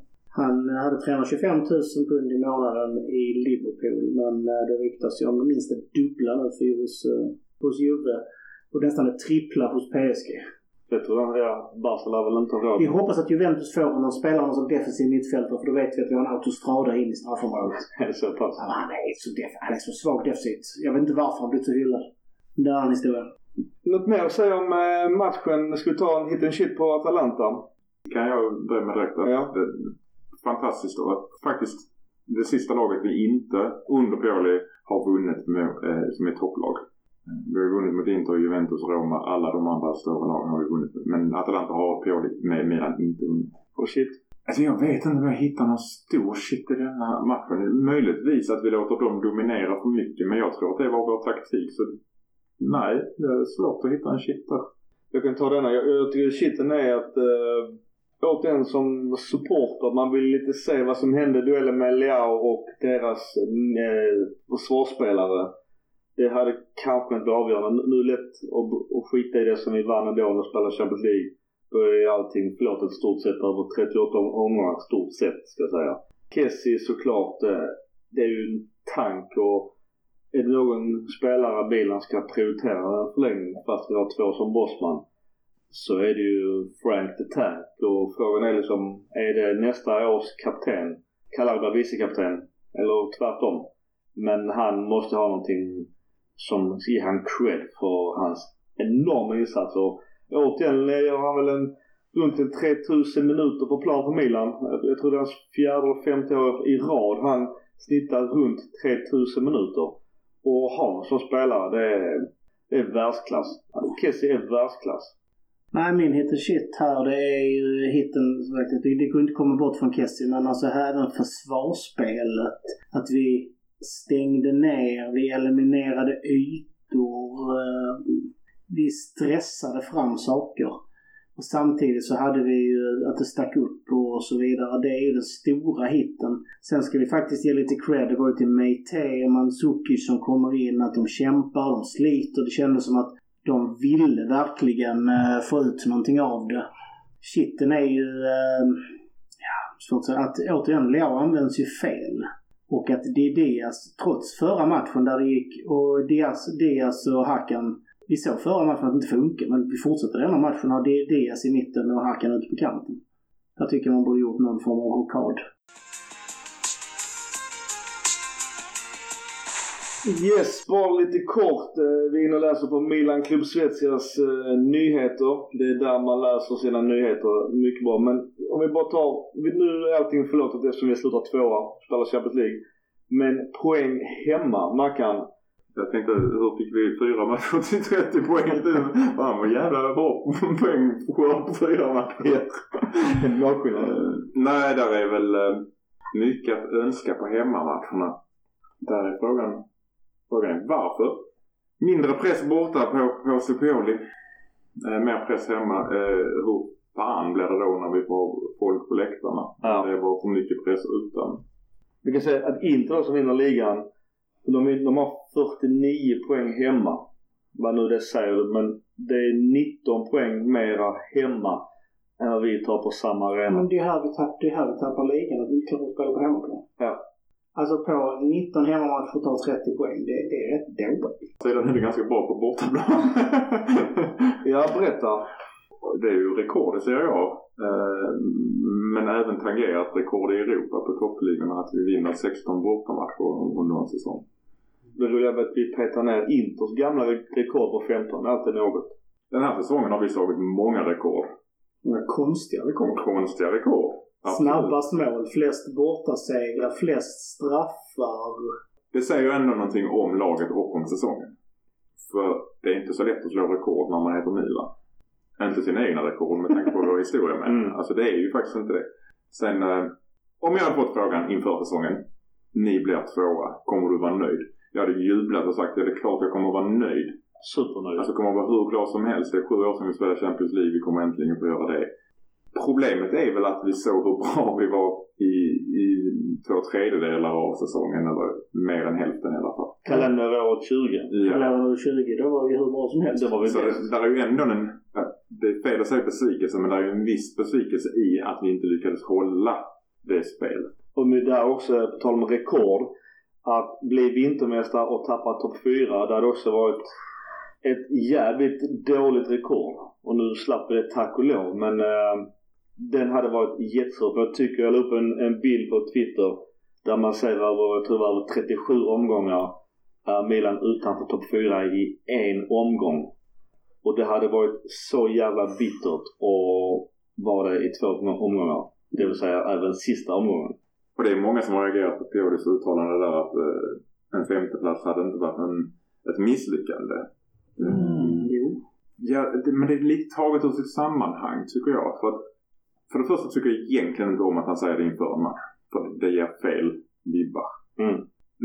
Han hade 325 000 pund i månaden i Liverpool men eh, det ryktas ju om minst det dubbla nu för hos, eh, hos Juve. Och nästan det trippla hos PSG. Jag tror den, ja, Barca lär väl inte råd. Vi hoppas att Juventus får honom spelar honom som defensiv mittfältare för då vet vi att vi har en autostrada in i straffområdet. Är det så pass? Ja, han, är så def- han är så svag defensivt. Jag vet inte varför han blivit så hyllad. Det är en historia. Något mer att säga om eh, matchen? Ska vi ta en hit and shit på Atalanta? Kan jag börja med direkt? att Ja. det, fantastiskt då att faktiskt det sista laget vi inte under Pioli har vunnit med, eh, som är topplag. Vi har vunnit mot Inter, Juventus, Roma. Alla de andra större lagen har vi vunnit med. Men Atalanta har Pioli med Milan inte vunnit. Och shit. Alltså jag vet inte om jag hittar någon stor shit i den här matchen. Möjligtvis att vi låter dem dominera för mycket. Men jag tror att det var vår taktik. Så nej, det är svårt att hitta en shit där. Jag kan ta denna. Jag, jag tycker shiten är att eh, återigen som supporter, man vill lite se vad som hände i duellen med Leao och deras eh, försvarsspelare. Det hade kanske inte blivit avgörande. Nu är det lätt att, att skita i det som vi vann ändå när vi spelade Champions League. Då är allting förlåtet stort sett över 38 omgångar. Stort sett ska jag säga. Kessie såklart, eh, det är ju en tank och är det någon spelare bilen ska prioritera en förlängning fast vi har två som bossman så är det ju Frank the Tank och frågan är liksom, är det nästa års kapten? Calabria vicekapten? Eller tvärtom? Men han måste ha någonting som ger han cred för hans enorma insats och återigen eh, gör han väl en runt en 3000 minuter på plan för Milan. Jag- tror det är hans fjärde eller femte år i rad han snittar runt 3000 minuter. Och ha som spelare, det är, det är världsklass. Kessie är världsklass. Nej, min hit and shit här det är ju hitten, som sagt, det, går inte komma bort från Kessie, men alltså även försvarsspelet. Att vi stängde ner, vi eliminerade ytor, eh, vi stressade fram saker. Och samtidigt så hade vi ju att det stack upp och så vidare. Det är ju den stora hitten. Sen ska vi faktiskt ge lite cred. Det var ju till Meite och Manzuki som kommer in. Att de kämpar, de sliter. Det kändes som att de ville verkligen eh, få ut någonting av det. Kitten är ju... Eh, ja, svårt att säga. Att återigen, Leao används ju fel. Och att det är Diaz, trots förra matchen där det gick och Diaz, Diaz och Hakan vi såg förra matchen att det inte funkar, men vi fortsätter denna matchen har Diaz i mitten och Hakan ute på kanten. Jag tycker man borde gjort någon form av rockad. Yes, bara lite kort. Eh, vi är inne och läser på Milan Club Svetsias eh, nyheter. Det är där man läser sina nyheter. Mycket bra. Men om vi bara tar, nu är allting förlåtet eftersom vi slutar tvåa, spelar Champions League. Men poäng hemma, Mackan. Jag tänkte, hur fick vi fyra matcher till 30 poäng? Fan vad jävla bra poäng på fyra matcher. Målskillnad. Eh, Nej, där är väl mycket att önska på hemmamatcherna. Där är frågan, frågan är varför? Mindre press borta på, på Supioli. Eh, mer press hemma. Eh, hur fan blir det då när vi får folk på läktarna? Ja. Det var för mycket press utan. Vi kan säga att Inter som vinner ligan, de, de har 49 poäng hemma. Vad nu det säger, men det är 19 poäng mera hemma än vad vi tar på samma arena. Men det är här vi, tapp, det är här vi tappar ligan, att vi inte klarar att spela på hemmaplan. Ja. Alltså på 19 hemmamatcher tar 30 poäng. Det, det är rätt dåligt. Sedan är det ganska bra på bortaplan. Ja, berätta. Det är ju rekord i Serie A. Eh, Men även tangerat rekord i Europa på toppligorna att vi vinner 16 bortamatcher under en säsong. Det roliga är att vi petar ner Inters gamla re- rekord på 15. Alltid något. Den här säsongen har vi slagit många rekord. Några konstiga rekord. Konstiga rekord. Snabbast mål, flest bortasegrar, flest straffar. Det säger ju ändå någonting om laget och om säsongen. För det är inte så lätt att slå rekord när man heter Milan. Inte sina egna rekord med tanke på vår historia med. Mm. Alltså det är ju faktiskt inte det. Sen eh, om jag hade fått frågan inför säsongen. Ni blir tvåa. Kommer du vara nöjd? Jag hade jublat och sagt ja, det är klart jag kommer vara nöjd. Supernöjd. Alltså kommer vara hur glad som helst. Det är sju år sedan vi spelade Champions League. Vi kommer äntligen få göra det. Problemet är väl att vi såg hur bra vi var i, i två tredjedelar av säsongen. Eller mer än hälften i alla fall. Kalenderåret 20. Ja. Eller 20, då var vi hur bra som helst. Det var vi Så bäst. där är ju ändå en, det är fel att säga besvikelse men det är ju en viss besvikelse i att vi inte lyckades hålla det spelet. Och med där också, på tal om rekord, att bli vintermästare och tappa topp 4, det hade också varit ett jävligt dåligt rekord. Och nu slapp vi det tack och lov, men eh, den hade varit jättesvår. För jag tycker jag la upp en, en bild på Twitter där man ser över, jag tror det var över 37 omgångar, är Milan utanför topp 4 i en omgång. Och det hade varit så jävla bittert och var det i två omgångar. Det vill säga även sista omgången. Och det är många som har reagerat på Piolis uttalande där att eh, en femteplats hade inte varit en, ett misslyckande. Mm, jo. Ja, det, men det är lite taget ur sitt sammanhang tycker jag. För att för det första tycker jag egentligen inte om att han säger det inför en match. För det ger fel vibbar. Mm.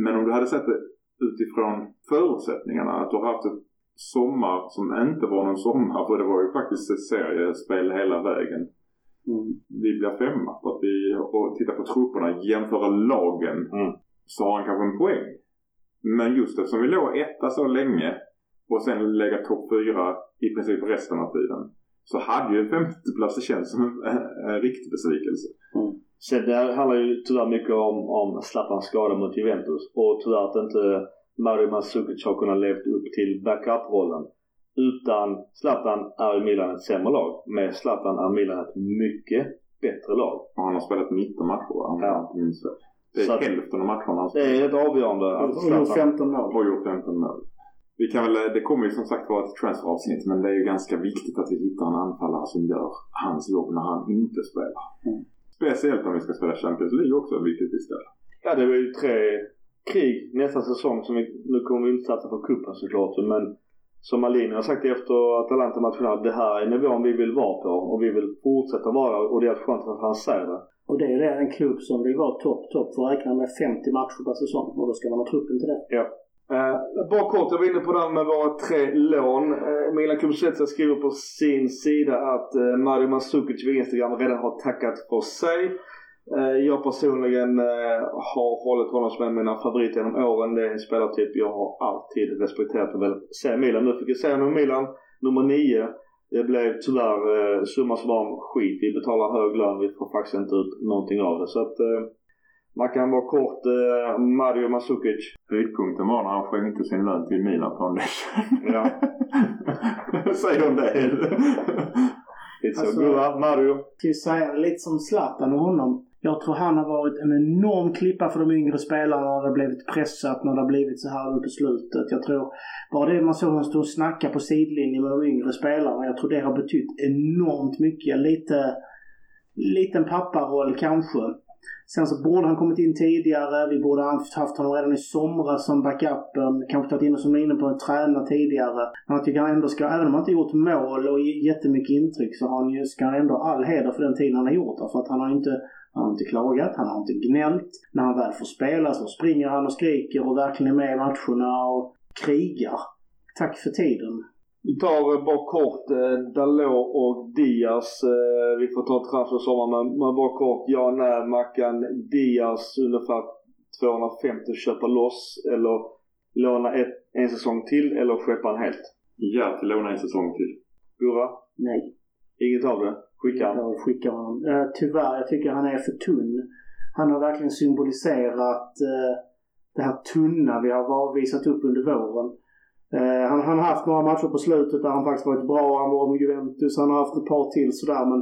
Men om du hade sett det utifrån förutsättningarna. Att du har haft ett sommar som inte var någon sommar. För det var ju faktiskt ett seriespel hela vägen. Mm. Vi blir femma. För att vi, och titta på trupperna, jämföra lagen. Mm. Så har han kanske en poäng. Men just eftersom vi låg etta så länge. Och sen lägga topp fyra i princip resten av tiden. Så hade ju en femteplats det känns som en, en, en riktig besvikelse. Sen det här handlar ju tyvärr mycket om, om Zlatans skada mot Juventus och tyvärr att inte Mario Mandzukic har kunnat levt upp till backup-rollen. Utan Zlatan är Milan ett sämre lag. Med Zlatan är Milan ett mycket bättre lag. Och han har spelat 19 matcher va? Om Ja. jag inte minns. Det är Så att- hälften av matcherna han Det är rätt avgörande att Och gjort Zlatan... 15 mål. har gjort 15 mål. Vi kan väl, det kommer ju som sagt vara ett transferavsnitt men det är ju ganska viktigt att vi hittar en anfallare som gör hans jobb när han inte spelar. Mm. Speciellt om vi ska spela Champions League också, vilket vi ska. Ja, det var ju tre krig nästa säsong som vi... Nu kommer vi inte satsa på cupen såklart men som Malini har sagt efter Atalanta-matchen, det här är nivån vi vill vara på och vi vill fortsätta vara och det är skönt att han säger det. Och det är ju en klubb som vill vara topp, topp får räkna med 50 matcher per säsong och då ska man ha truppen till det. Ja. Eh, bara kort, jag var inne på det här med våra tre lån. Eh, Milan Kulusevska skriver på sin sida att eh, Mario Mandzukic via Instagram redan har tackat för sig. Eh, jag personligen eh, har hållit honom som en av mina favoriter genom åren. Det är en spelartyp jag har alltid respekterat och velat se Milan. Nu fick jag se honom i Milan, nummer nio. Det blev tyvärr eh, summa summarum skit. Vi betalar hög lön, vi får faktiskt inte ut någonting av det. Så att eh, man kan vara kort eh, Mario Mandzukic. Höjdpunkten var när han skänkte sin lön till Milan Foundation. Ja. Säg om det. Lite så. Alltså- Gurra, Mario. Vi säga lite som Zlatan och honom. Jag tror han har varit en enorm klippa för de yngre spelarna när det har blivit pressat, när det har blivit så här nu på slutet. Jag tror bara det man såg honom stå och snacka på sidlinjen med de yngre spelarna. Jag tror det har betytt enormt mycket. Lite, liten papparoll kanske. Sen så borde han kommit in tidigare. Vi borde haft, honom redan i somras som backupen. Kanske tagit in honom som inne på en träna tidigare. Men jag tycker han ändå ska, även om han inte gjort mål och jättemycket intryck så har han ju, ska han ändå ha all heder för den tiden han har gjort. För att han har inte han har inte klagat, han har inte gnällt. När han väl får spela så springer han och skriker och verkligen är med i matcherna och krigar. Tack för tiden. Vi tar eh, bara kort eh, Dalot och Diaz. Eh, vi får ta transfer sommar men, men bara kort. Ja, när Mackan Diaz ungefär 250 köpa loss eller låna ett, en säsong till eller skeppa han helt? Ja, till låna en säsong till. Gurra? Nej. Inget av det? Skicka han? Jag skickar honom. Eh, tyvärr, jag tycker han är för tunn. Han har verkligen symboliserat eh, det här tunna vi har visat upp under våren. Eh, han, har haft några matcher på slutet där han faktiskt varit bra. Han var med Juventus, han har haft ett par till sådär men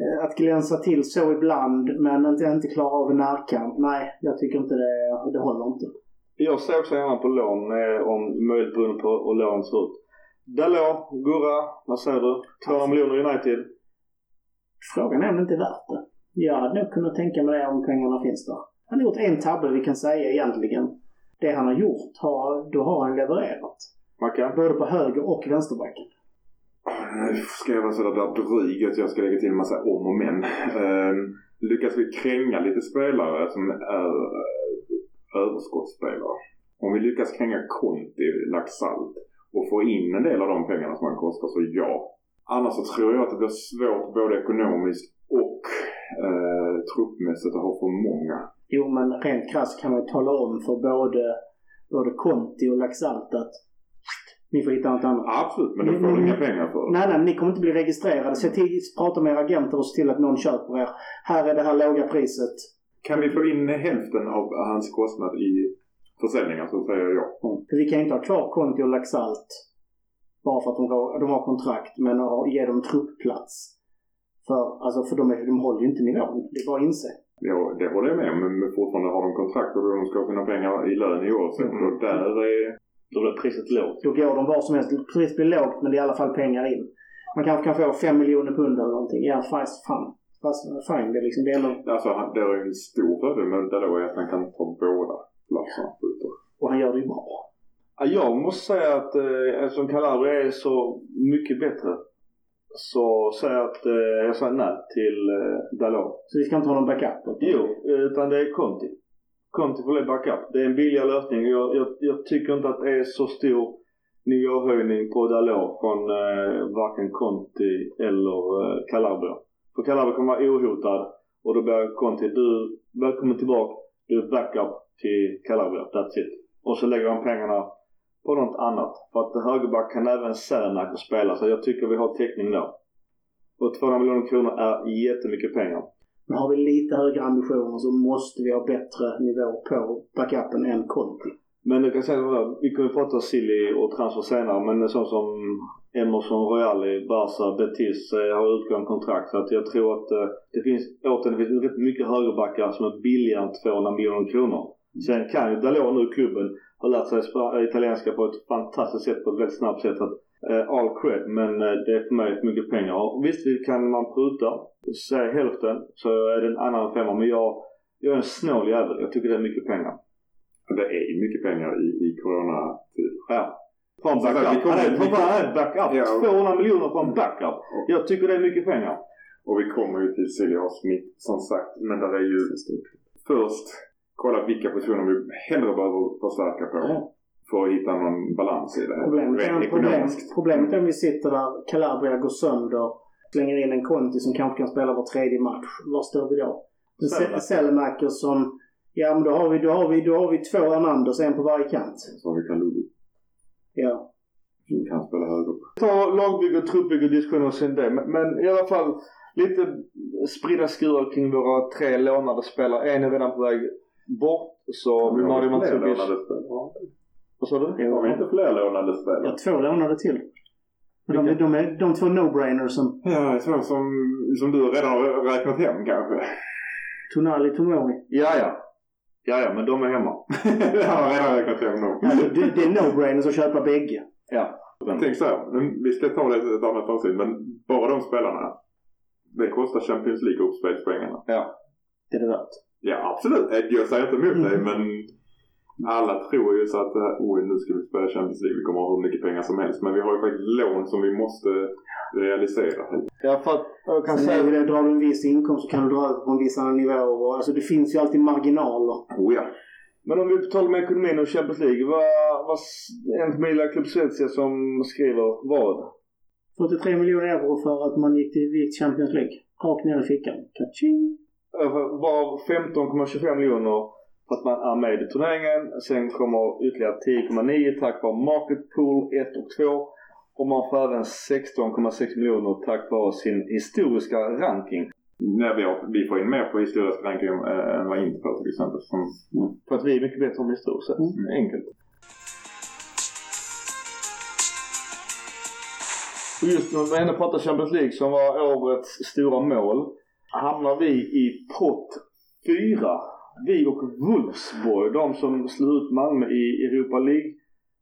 eh, att glänsa till så ibland men inte, inte klara av en närkamp. Nej, jag tycker inte det, det håller inte. Jag ser också gärna på lån eh, om möjligt beroende på hur lån ser ut. Dalot, Gurra, vad säger du? 200 miljoner United? Frågan är om det inte är värt det. Jag hade nog kunnat tänka mig det om pengarna finns där. Han har gjort en tabbe vi kan säga egentligen. Det han har gjort, har, då har han levererat. Mackan? Både på höger och vänsterbacken. Nu ska jag vara sådär där dryg att jag ska lägga till en massa om och men. Ehm, lyckas vi kränga lite spelare som är eh, överskottsspelare. Om vi lyckas kränga Conti, Laxalt och få in en del av de pengarna som han kostar så ja. Annars så tror jag att det blir svårt både ekonomiskt och eh, truppmässigt att ha för många. Jo, men rent krasst kan man ju tala om för både, både Conti och Laxalt att ni får hitta något annat. Absolut, men då får Mm. inga pengar för det. Nej, nej, ni kommer inte bli registrerade. Se till, prata med era agenter och se till att någon köper er. Här är det här låga priset. Kan vi få in hälften av hans kostnad i försäljningar så säger jag ja. För vi kan inte ha kvar Conti och Laxalt bara för att de har, de har kontrakt, men ge dem truppplats. För, alltså, för de, är, de håller ju inte nivån. Det är bara att inse. Ja, det håller jag med om. Men fortfarande har de kontrakt och de ska ha sina pengar i lön i år. Så Mm. och där är... Då blir priset lågt. Då går de var som helst. Priset blir lågt, men det är i alla fall pengar in. Man kanske kan få 5 miljoner pund eller någonting. Ja, fast fan. Fast fine. Det är liksom det är ändå, Alltså, det är ju en stor fördel med Dalot är att han kan ta båda platserna på och han gör det ju bra. Ja, Jag måste säga att eh, eftersom Calabria är så mycket bättre så säger jag att eh, jag säger nej till eh, Dalot. Så vi ska inte ha någon backup. Jo, utan det är Conti. Conti får bli backup. Det är en billigare lösning. Jag, jag, jag tycker inte att det är så stor nivåhöjning på Dalot från eh, varken Conti eller eh, Calabria. För Calabria kommer vara ohotad och då blir Conti, du välkommen tillbaka. Du är backup till Calabria. That's it. Och så lägger han pengarna på något annat. För att högerback kan även Cernak spela så jag tycker vi har täckning där. Och 200 miljoner kronor är jättemycket pengar. Men har vi lite högre ambitioner så måste vi ha bättre nivå på backupen än Conti. Men jag kan säga så här, vi kommer prata Silly och transfer senare men sånt som Emerson Royali, Barca, Betis eh, har utgående kontrakt. Så att jag tror att eh, det finns, återigen, det finns rätt mycket högerbackar som är billigare än 200 miljoner kronor. Sen kan ju Dalot nu, klubben, ha lärt sig spa- italienska på ett fantastiskt sätt, på ett väldigt snabbt sätt. Att, eh, all cred, men eh, det är för mig för mycket pengar. Och visst vi kan man pruta, säg hälften, så är det en annan femma. Men jag, jag är en snål jävel. Jag tycker det är mycket pengar. Det är ju mycket pengar i, i coronatid. Ja. Vi backup. Han är backup. Ja. 200 miljoner för en backup. Jag tycker det är mycket pengar. Och vi kommer ju till Celia Smith som sagt. Men där är ju först kolla vilka positioner vi hellre behöver förstärka på. Ja. För att hitta någon balans i det här. Problemet, är, ekonomiskt. problemet är om vi sitter där, Calabria går sönder, slänger in en Conti som kanske kan spela var tredje match. Var står vi då? Selmaker. Selmaker som... Ja men då har vi, då har vi, då har vi två Hernandez, en på varje kant. Så har vi Kalulu Ja. som kan spela höger. Ta lagbygge och truppbygge och diskussioner sen det. Men, men i alla fall lite spridda skurar kring våra tre lånade spelare. En är redan på väg bort. Så Vi har Mario inte fler Mandzukic. Vad sa du? Har vi inte fler lånade spelare? Ja, två lånade till. De, Vilka? de är de två no-brainers som Ja, så som, som du redan har räknat hem kanske. Tonali Tomori. Ja, ja. Ja, ja, men de är hemma. det har jag redan räknat hem nog. Alltså, det, det är no-brainers att köpa bägge. Ja. Tänk så här, men vi ska ta det ett annat avsnitt, men bara de spelarna. Det kostar Champions League-uppspelspengarna. Det är det värt. Ja, absolut. Eh, Jag säger inte emot dig, Mm. men alla tror ju så att oj, nu ska vi spela Champions League. Vi kommer ha hur mycket pengar som helst. Men vi har ju faktiskt lån som vi måste realisera. Ja, för att jag kan Sen är säga... det, drar du en viss inkomst så kan du dra över på en viss annan nivå. Och, alltså det finns ju alltid marginaler. Oh ja. Men om vi tal om ekonomin och Champions League. Vad, vad en familia Club Svezia som skriver vad? 43 miljoner euro för att man gick till gick till Champions League. Rakt ner i fickan. Kaching! Varav 15,25 miljoner för att man är med i turneringen. Sen kommer ytterligare 10,9 tack vare Market Pool 1 och 2. Och man får även 16,6 miljoner tack vare sin historiska ranking. När vi, har, vi får in mer på historisk ranking äh, än vad Inter får till exempel. Som, För att vi är mycket bättre om historiskt sett. Mm. Enkelt. Och just när vi ändå pratar Champions League som var årets stora mål. Hamnar vi i pott 4. Vi och Wolfsburg, de som slog ut Malmö i Europa League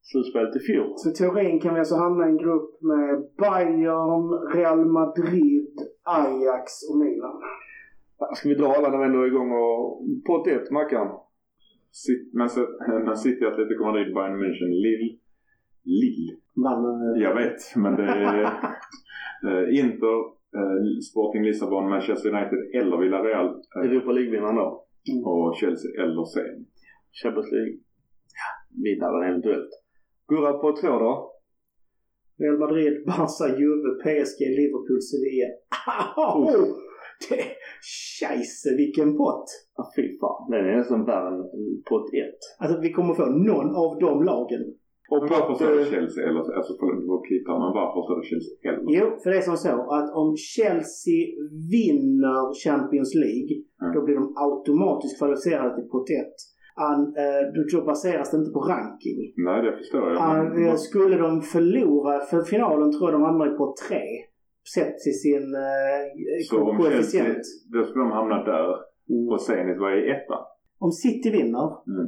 slutspelet i fjol. Så i teorin kan vi alltså hamna i en grupp med Bayern, Real Madrid, Ajax och Milan. Ska vi dra alla när vi ändå är igång och... Pott 1, Mackan. City- Man, man City, Atletico Madrid, Bayern München, Lille. Lille? Malmö. Jag vet, men det är eh, Inter, Sporting Lissabon, Manchester United eller Villarreal eh, Europa League-vinnaren då. och Chelsea eller Zenit. Champions League. Vinnaren eventuellt. Gurra på två då. Real Madrid, Barca, Juve, PSG, Liverpool, Sevilla. Oh, det, scheisse vilken pott! Ah, fy fan. Den är nästan värre än pott 1. Alltså vi kommer få någon av de lagen. Och varför står det eh, Chelsea eller, alltså förlåt, du får klippa, men varför står det Chelsea eller? Jo, för det är som så att om Chelsea vinner Champions League Mm. då blir de automatiskt kvalificerade till pott 1. An, eh, då- baseras det inte på ranking. Nej, det förstår jag. An, men- eh, skulle de förlora för finalen tror jag de hamnar i pott 3. Sett till sin eh, koefficient. då skulle de hamna där Mm. och Zenit var i ettan. Om City vinner Mm.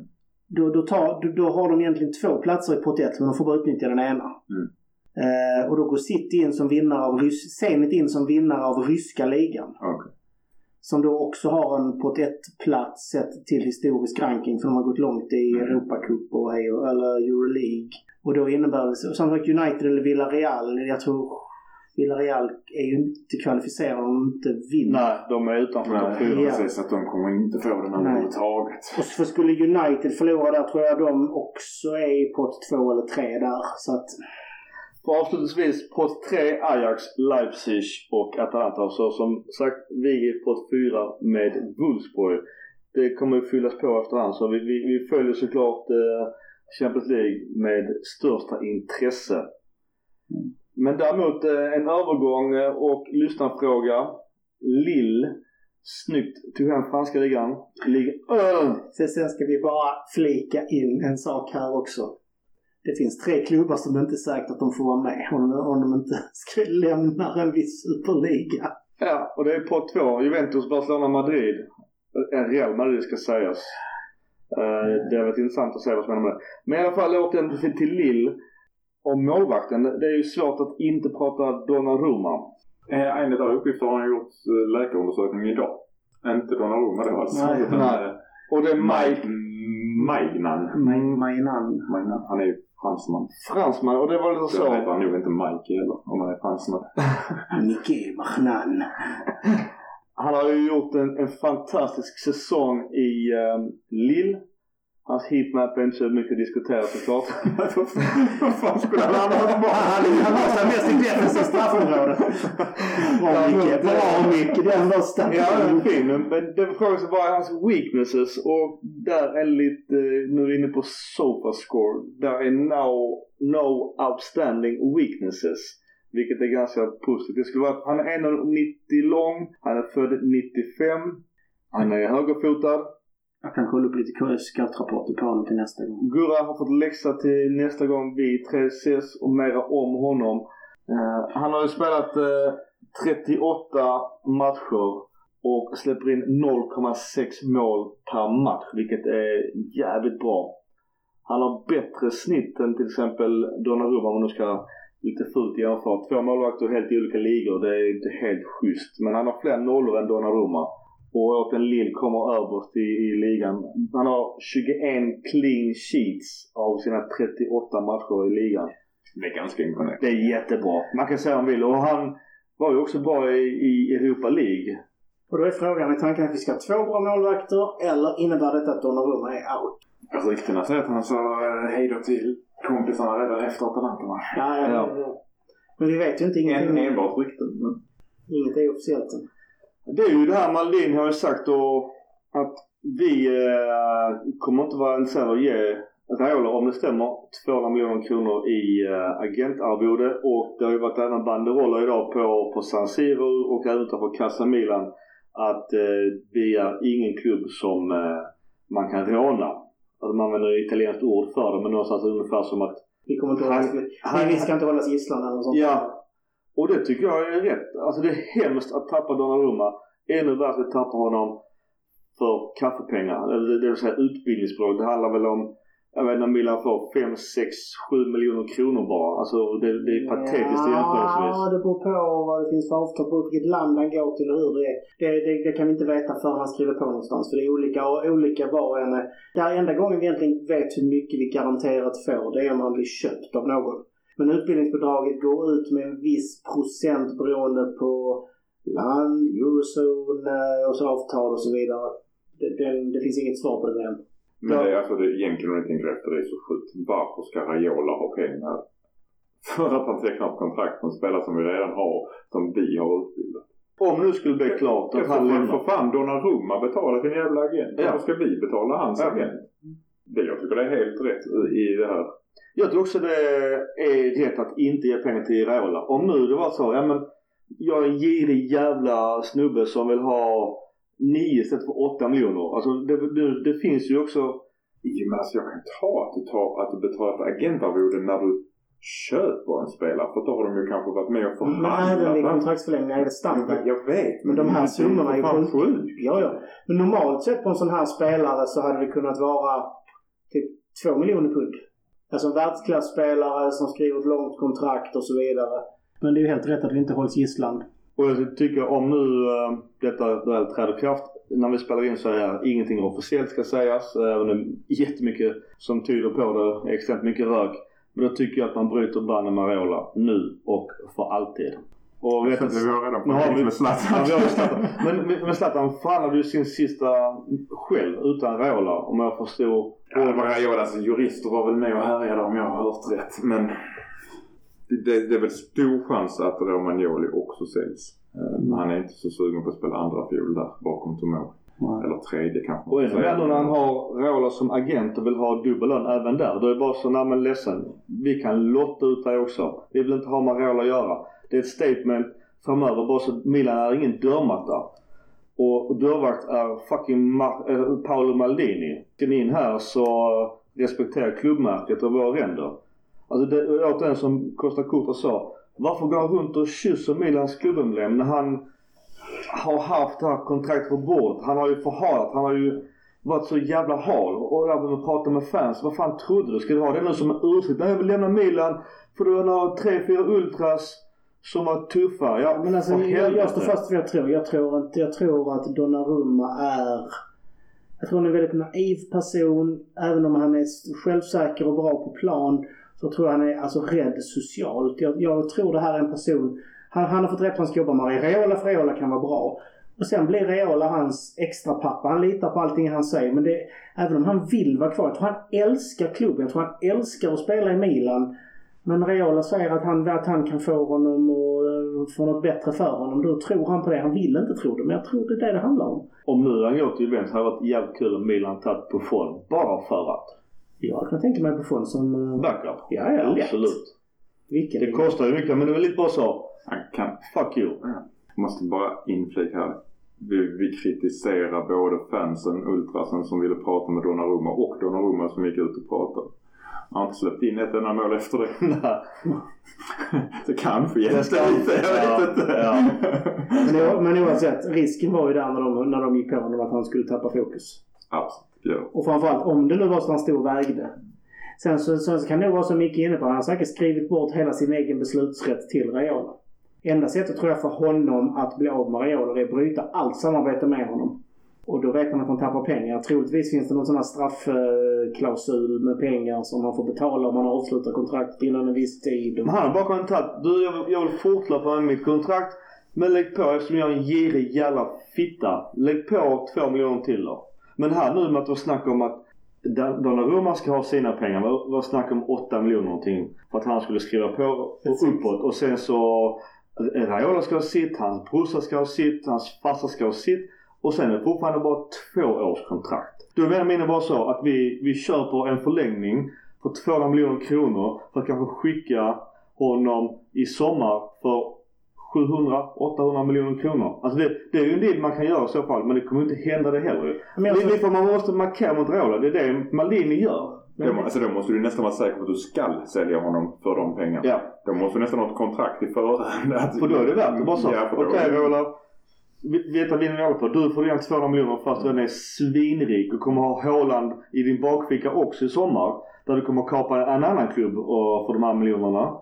Då, då, tar, då, då har de egentligen två platser i pott 1 men de får bara utnyttja den ena. Mm. Eh, och då går City in som vinnare av Rys- Zenit in som vinnare av ryska ligan. Okej. Som då också har en pott 1-plats sett till historisk ranking för de har gått långt i Mm. Europacup och eller Euroleague. Och då innebär det, som sagt United eller Villarreal, jag tror Villarreal är ju inte kvalificerade om de inte vinner. Nej, de är utanför topp Nej, 4. Ja. precis. Att de kommer inte få den överhuvudtaget. Och för skulle United förlora där tror jag de också är i pott 2 eller 3 där. Så att, För avslutningsvis pott 3 Ajax, Leipzig och Atalanta. Så som sagt, vi är pott 4 med Wolfsburg. Det kommer att fyllas på efterhand så vi, vi, vi följer såklart eh, Champions League med största intresse. Men däremot eh, en övergång eh, och lyssnarfråga. Lill. Snyggt tog hem franska ligan. Liga sen, sen ska vi bara flika in en sak här också. Det finns tre klubbar som inte är säkert att de får vara med om, om de inte ska lämna en viss superliga. Ja, och det är pott två. Juventus, Barcelona, Madrid. Eh, Real Madrid ska sägas. Eh, det har varit intressant att se vad som händer med det. Men i alla fall återigen till- till Lill. Om målvakten. Det är ju svårt att inte prata Donnarumma. Eh, enligt alla uppgifter har han gjort eh, läkarundersökning idag. Inte Donnarumma då alltså. Nej. utan, Nej. eh, Och det är Mike, Mike Maignan. Ma- Mainan. Maignan. Han är ju fransman. Fransman och det var lite Så heter så. han nog inte Mike heller om han är fransman. Micke Mahnan. Han har ju gjort en, en fantastisk säsong i um, Lille. Hans heatmap är inte så mycket diskuterat såklart. Vad fan skulle han Han, han, han sig mest i defensivt straffområde. Bra Micke. Bra Micke. Den var stark. Ja, den fin. Men det frågan sig bara hans weaknesses och där är lite, eh, nu är vi inne på Sofascore. Där är no, no outstanding weaknesses. Vilket är ganska positivt. Det skulle vara att han är 1,90 lång. Han är född 95. Han är högerfotad. Jag kan kolla upp lite scoutrapporter på honom till nästa gång. Gurra har fått läxa till nästa gång vi tre ses och mera om honom. Uh, han har ju spelat eh, uh, 38 matcher och släpper in 0,6 mål per match, vilket är jävligt bra. Han har bättre snitt än till exempel Donnarumma om man nu ska lite fult jämföra. Två målvakter helt i olika ligor, det är inte helt schysst. Men han har fler nollor än Donnarumma. Och Åten Lill kommer överst i, i ligan. Han har 21 clean sheets av sina 38 matcher i ligan. Det är ganska imponerande. Det är jättebra. Man kan säga vad man vill. Och han var ju också bra i, i Europa League. Och då är frågan, är tanken att vi ska ha två bra målvakter eller innebär detta att Donnarumma är out? Alltså ryktena säger att han sa eh, hej då till kompisarna redan efter Atalanterna. Ja, ja, Ja. Men vi vet ju inte. En, Ingenting, enbart rykten. Men... inget är officiellt än. Det är ju det här Maldin har ju sagt då att vi eh, kommer inte vara intresserade av att ge Raiola, om det stämmer, 200 miljoner kronor i eh, agentarvode och det har ju varit även banderoller idag på, på San Siro och även utanför Casa Milan att eh, vi är ingen klubb som eh, man kan råna. Alltså man använder italienskt ord för det men någonstans ungefär som att Vi kommer inte Han- hållas, vi, han- vi ska inte hållas gisslan eller något sånt. Ja. Och det tycker jag är rätt. Alltså det är hemskt att tappa Donnarumma. Ännu värre att tappa honom för kaffepengar. Eller det vill säga utbildningsbidrag. Det handlar väl om, jag vet inte om Milan får 5, 6, 7 miljoner kronor bara. Alltså det, det är patetiskt ja, jämförelsevis. det beror på vad det finns för avtal, på vilket land han går till och hur det är. Det, det, det kan vi inte veta förrän han skriver på någonstans. För det är olika, och olika var och en är. Enda gången vi egentligen vet hur mycket vi garanterat får, det är om han blir köpt av någon. Men utbildningsbidraget går ut med en viss procent beroende på land, eurozone eh, och så avtal och så vidare. Det, det, det finns inget svar på det än. Men det är alltså det, egentligen om ni tänker efter, det är så sjukt. Varför ska Raiola ha pengar för att han tecknar ett kontrakt med en spelare som vi redan har, som vi har utbildat? Om nu skulle bli klart att han för, lämnar. för fan Donnarumma betala sin jävla agent. Ja. Varför ska vi betala hans Ja. agent? Det, jag tycker det är helt rätt i det här. Jag tror också det är rätt att inte ge pengar till Raiola. Om nu det var så, ja men jag är en girig jävla snubbe som vill ha 9 istället för 8 miljoner. Alltså det, det, det finns ju också Jo, men alltså jag kan ta att du, tar, att du betalar ett agentarvode när du köper en spelare. För då har de ju kanske varit med och Men även vid förhandlat. kontraktsförlängning är det Jag standard. vet, jag vet. Men de här summorna är ju sjukt. Ja, ja. Men normalt sett på en sån här spelare så hade det kunnat vara typ två miljoner pund. Alltså en världsklasspelare som skriver ett långt kontrakt och så vidare. Men det är ju helt rätt att vi inte hålls gisslan. Och jag tycker om nu äh, detta väl träder i kraft. När vi spelar in så är ingenting officiellt ska sägas. Även om det är jättemycket som tyder på det. Extremt mycket rök. Men då tycker jag att man bryter banden med Raiola nu och för alltid. Och vet, Vi har redan fått vi- med Zlatan. Ja. Men, men men Zlatan förhandlade ju sin sista själv utan Raiola om jag förstod. Ja, det var Raiolas jurister var väl med och härjade om jag har hört rätt. Men det, det är väl stor chans att Romagnoli också säljs. Eh, Han är inte så sugen på att spela andra fiol där bakom Tomori. Eller tredje kanske. Och ännu då när han har Raiola som agent och vill ha dubbel lön även där. Då är det bara så, nej men ledsen. Vi kan lotta ut dig också. Vi vill inte ha med Raiola att göra. Det är ett statement framöver bara så Milan är ingen dörrmatta. Och dörrvakt är fucking Mar- äh, eh, Paolo Maldini. Ska ni in här så respektera klubbmärket och våra ränder. Alltså det återigen som Costa Curta sa. Varför går han runt och kysser Milans klubbemblem när han har haft det här kontraktet på bordet. Han har ju förhalat. Han har ju varit så jävla hal. Och jag vill prata med fans. Vad fan trodde du? Ska du ha det nu som en ursäkt? Nej jag vill lämna Milan. För du har tre, fyra ultras som var tuffa. Ja, Men alltså, jag, jag står fast vid vad jag tror. Jag tror, inte, jag tror att Donnarumma är Jag tror han är en väldigt naiv person. Även om han är självsäker och bra på plan så tror jag han är alltså rädd socialt. Jag, jag tror det här är en person han, han har fått rätt att han ska jobba med Reola för Reola kan vara bra. Och sen blir Reola hans extra pappa. Han litar på allting han säger. Men det, även om han vill vara kvar. Jag tror han älskar klubben. Jag tror han älskar att spela i Milan. Men Reola säger att han, att han kan få honom och uh, få något bättre för honom. Då tror han på det. Han vill inte tro det. Men jag tror det är det det handlar om. Om nu han går till Juventus hade det varit jävligt kul om Milan tagit Buffon. Bara för att. Jag kan tänka mig Buffon som... Uh, Backup. Ja, ja. Absolut. Vilken? Det kostar ju mycket men det är väl lite bara så. Han kan... Fuck you. Jag måste bara inflika här. Vi, vi kritiserar både fansen, ultrasen som ville prata med Donnarumma och Donnarumma som gick ut och pratade. Han har inte släppt in ett enda mål efter det. Nej. det kanske hjälpte lite, jag ja, vet inte. ja. Men, men oavsett, risken var ju där när de, när de gick på honom att han skulle tappa fokus. Absolut. Ja. Och framförallt om det nu var så att han stod och vägde. Sen så, så, kan det vara som Micke inne på. Han har säkert skrivit bort hela sin egen beslutsrätt till Reola. Enda sättet tror jag för honom att bli av med Reola är att bryta allt samarbete med honom. Och då vet han att han tappar pengar. Troligtvis finns det någon sån här straffklausul med pengar som man får betala om man avslutar kontraktet innan en viss tid. Men han har bara ta du jag vill, jag vill fortlöpa med mitt kontrakt. Men lägg på eftersom jag är en girig jävla fitta. Lägg på två miljoner till då. Men här nu med att det var snack om att Donnarumma ska ha sina pengar. Det var- snack om 8 miljoner någonting. För att han skulle skriva på och uppåt. Och sen så Raiola ska ha sitt, hans brorsa ska ha sitt, hans farsa ska ha sitt. Och sen är det fortfarande bara två års kontrakt. Då menar mina bara så att vi, vi köper en förlängning för 200 miljoner kronor för att kanske skicka honom i sommar för 700-800 miljoner kronor. Alltså det, det är ju en deal man kan göra i så fall men det kommer inte hända det heller. Men jag Det för man måste markera mot Raiola. Det är det Maldini gör. Då, må- alltså, då måste du nästan vara säker på att du ska sälja honom för de pengarna. Ja. Då måste du nästan ha ett kontrakt i förhand. att- För då är det värt det. Bara så. Ja, Okej Raiola. vi- Vet vad vi håller på. Du får igen 200 miljoner fast du redan är svinrik och kommer ha Haaland i din bakficka också i sommar. Där du kommer kapa en annan klubb och, för de här miljonerna.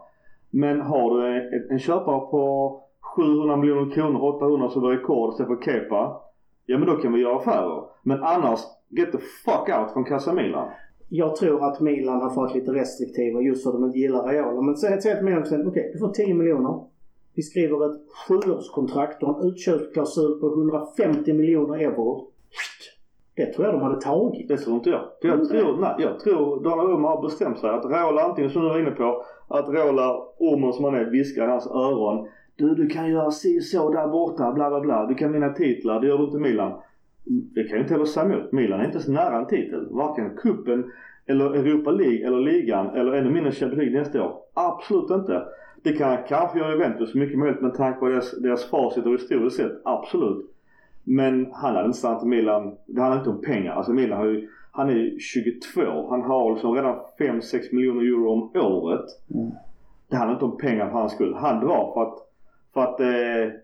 Men har du en, en köpare på 700 miljoner kronor, 800 som var rekord istället för Kepa. Ja men då kan vi göra affärer. Men annars, get the fuck out från Casa Milan. Jag tror att Milan har varit lite restriktiva just för att de inte gillar Reala. Men säg att Milan okej, du får 10 miljoner. Vi skriver ett sjuårskontrakt och en utköpsklausul på 150 miljoner euro. Det tror jag de hade tagit. Det tror inte jag. Jag tror, nej, jag tror Donnarumma har bestämt sig att Rola antingen som du var inne på, att Rola, ormen som han är, viskar i hans öron. Du, du kan göra si så där borta, bla bla bla. Du kan vinna titlar, det gör du inte Milan. Det kan ju inte heller säga emot. Milan är inte så nära en titel. Varken kuppen eller Europa League eller ligan eller ännu mindre Champions League nästa år. Absolut inte. Det kan kanske göra Juventus mycket möjligt med tanke på deras, deras facit och historiskt sett. Absolut. Men han hade inte stannat i Milan. Det handlar inte om pengar. Alltså Milan har ju, han är ju 22. Han har liksom redan 5-6 miljoner euro om året. Mm. Det handlar inte om pengar för hans skull. Han drar för att, för att eh,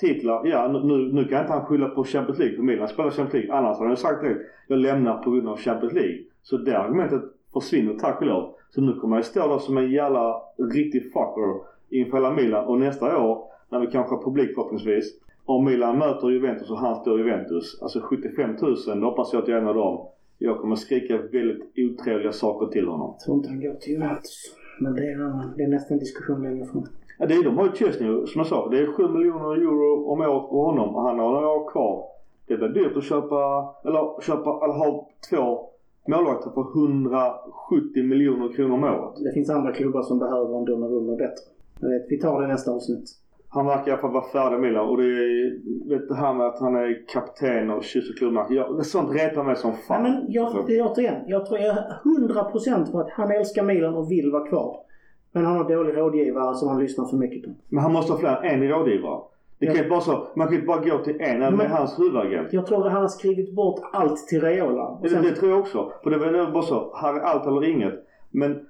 titlar, ja nu, nu- kan inte han skylla på Champions League för Milan. Spelar Champions League. Annars hade han sagt det. Jag lämnar på grund av Champions League. Så det argumentet försvinner tack och lov. Så nu kommer han stå där som en jävla riktig fucker inför hela Milan. Och nästa år, när vi kanske har publik förhoppningsvis. Om Milan möter Juventus och han står Juventus. Alltså 75 000, då hoppas jag att jag är en av dem. Jag kommer skrika väldigt otrevliga saker till honom. Jag tror inte han går till Juventus. Men det är, det är nästan en diskussion längre fram. Ja, det är, de har ju Chesney som jag sa. Det är 7 miljoner euro om året på honom och han har några år kvar. Det blir dyrt att köpa, eller köpa, eller ha två målvakter för 170 miljoner kronor om året. Det finns andra klubbar som behöver en Donnarumma bättre. Jag vet, vi tar det i nästa avsnitt. Han verkar i alla fall vara färdig med och det är, vet det här med att han är kapten och kysser. Ja, sånt retar mig som Nej, fan. men jag, det är återigen, jag tror jag är 100% på att han älskar Milan och vill vara kvar. Men han har dålig rådgivare som han lyssnar för mycket på. Men han måste ha fler än en rådgivare. Det kan inte vara så. Man kan inte bara gå till en, även med hans huvudagent. Jag tror att han har skrivit bort allt till Reola. Det, sen, det tror jag också. För det var bara så. Här är allt eller inget. Men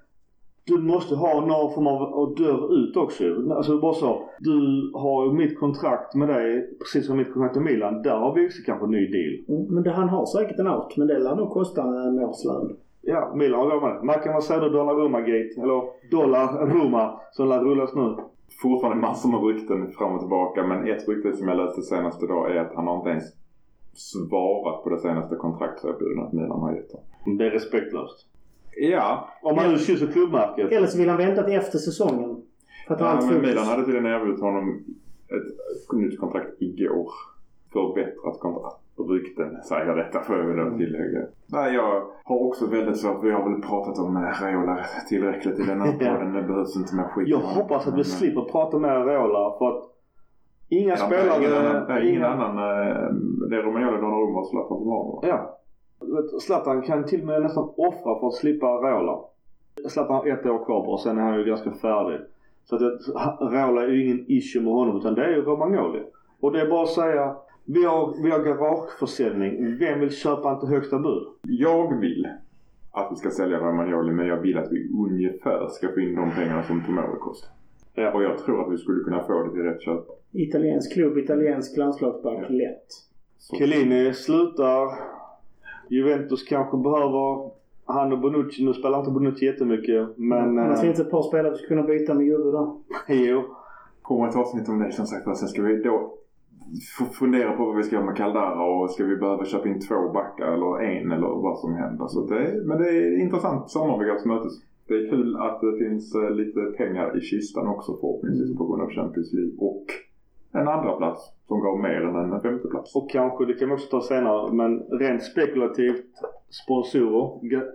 du måste ha någon form av dörr ut också. Alltså bara så. Du har ju mitt kontrakt med dig, precis som mitt kontrakt med Milan. Där har vi också kanske en ny deal. Mm, men det, han har säkert en out, men det lär nog kosta en årslön. Ja, Milan har råd med det. Mackan, vad säger du? Donnarumma-gate? Eller Dollar-Roma som lär rullas nu. Fortfarande massor med rykten fram och tillbaka men ett rykte som jag läste senast idag är att han har inte ens svarat på det senaste kontraktserbjudandet Milan har gett honom. Det är respektlöst. Ja, Om man nu kysser klubbmärket. Eller så vill han vänta till efter säsongen. För att ja allt men fokus. Milan hade tydligen erbjudit honom ett nytt kontrakt igår. Förbättrat kontrakt. Rykten säger detta får jag väl då tillägga. Nej, jag har också väldigt svårt. Vi har väl pratat om eh, Raiola tillräckligt i den här podden. Det behövs inte mer skit. Jag hoppas att vi Men, slipper prata med Areola för att inga Ja, spelare... Ingen annan, ingen inga- annan eh, det är Romagnoli, Donnarumma och Zlatan som har honom. Ja. Zlatan kan till och med nästan offra för att slippa Areola. Zlatan har ett år kvar och sen är han ju ganska färdig. Så att det- Areola är ju ingen issue med honom utan det är ju Romagnoli. Och det är bara att säga, vi har, vi har garageförsäljning. Vem vill köpa inte högsta bud? Jag vill att vi ska sälja Romagnoli men jag vill att vi ungefär ska få in de pengarna som Tomori kostar. Ja. Och jag tror att vi skulle kunna få det till rätt köp. Italiensk klubb, italiensk landslagsback. Ja. Lätt. Chiellini slutar. Juventus kanske behöver han och Bonucci. Nu spelar inte Bonucci jättemycket men... Annars eh, finns det ett par spelare vi skulle kunna byta med Juve då. jo. kommer ett avsnitt om det som sagt. Sen ska vi då fundera på vad vi ska göra med Caldara och ska vi behöva köpa in två backar eller en eller vad som händer. Så det, men det är intressant sommar vi går till mötes. Det är kul att det finns eh, lite pengar i kistan också förhoppningsvis på grund av Champions League och en andra plats som gav mer än en femte plats. Och kanske, det kan vi också ta senare, men rent spekulativt sponsorer.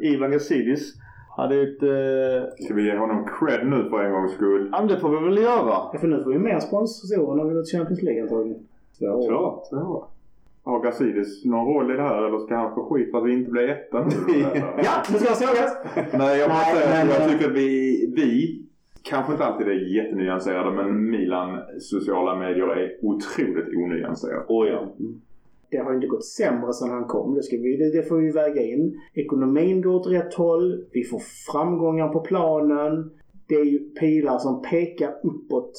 Ivan Gazidis hade ett... Eh, Ska vi ge honom cred nu för en gångs skull? ja men det får vi väl göra. Ja, för nu får vi mer sponsorer när vi går till Champions League antagligen. Ja. Så. Har Gazidis någon roll i det här eller ska han få skit för att vi inte blir etta nu? Ja, nu ska jag sågas! Nej, jag, måste säga att men- jag tycker att vi, vi kanske inte alltid är jättenyanserade men Milan sociala medier är otroligt onyanserade. Oh, ja. Det har ju inte gått sämre sedan han kom. Det, ska vi, det, det får vi väga in. Ekonomin går åt rätt håll. Vi får framgångar på planen. Det är ju pilar som pekar uppåt.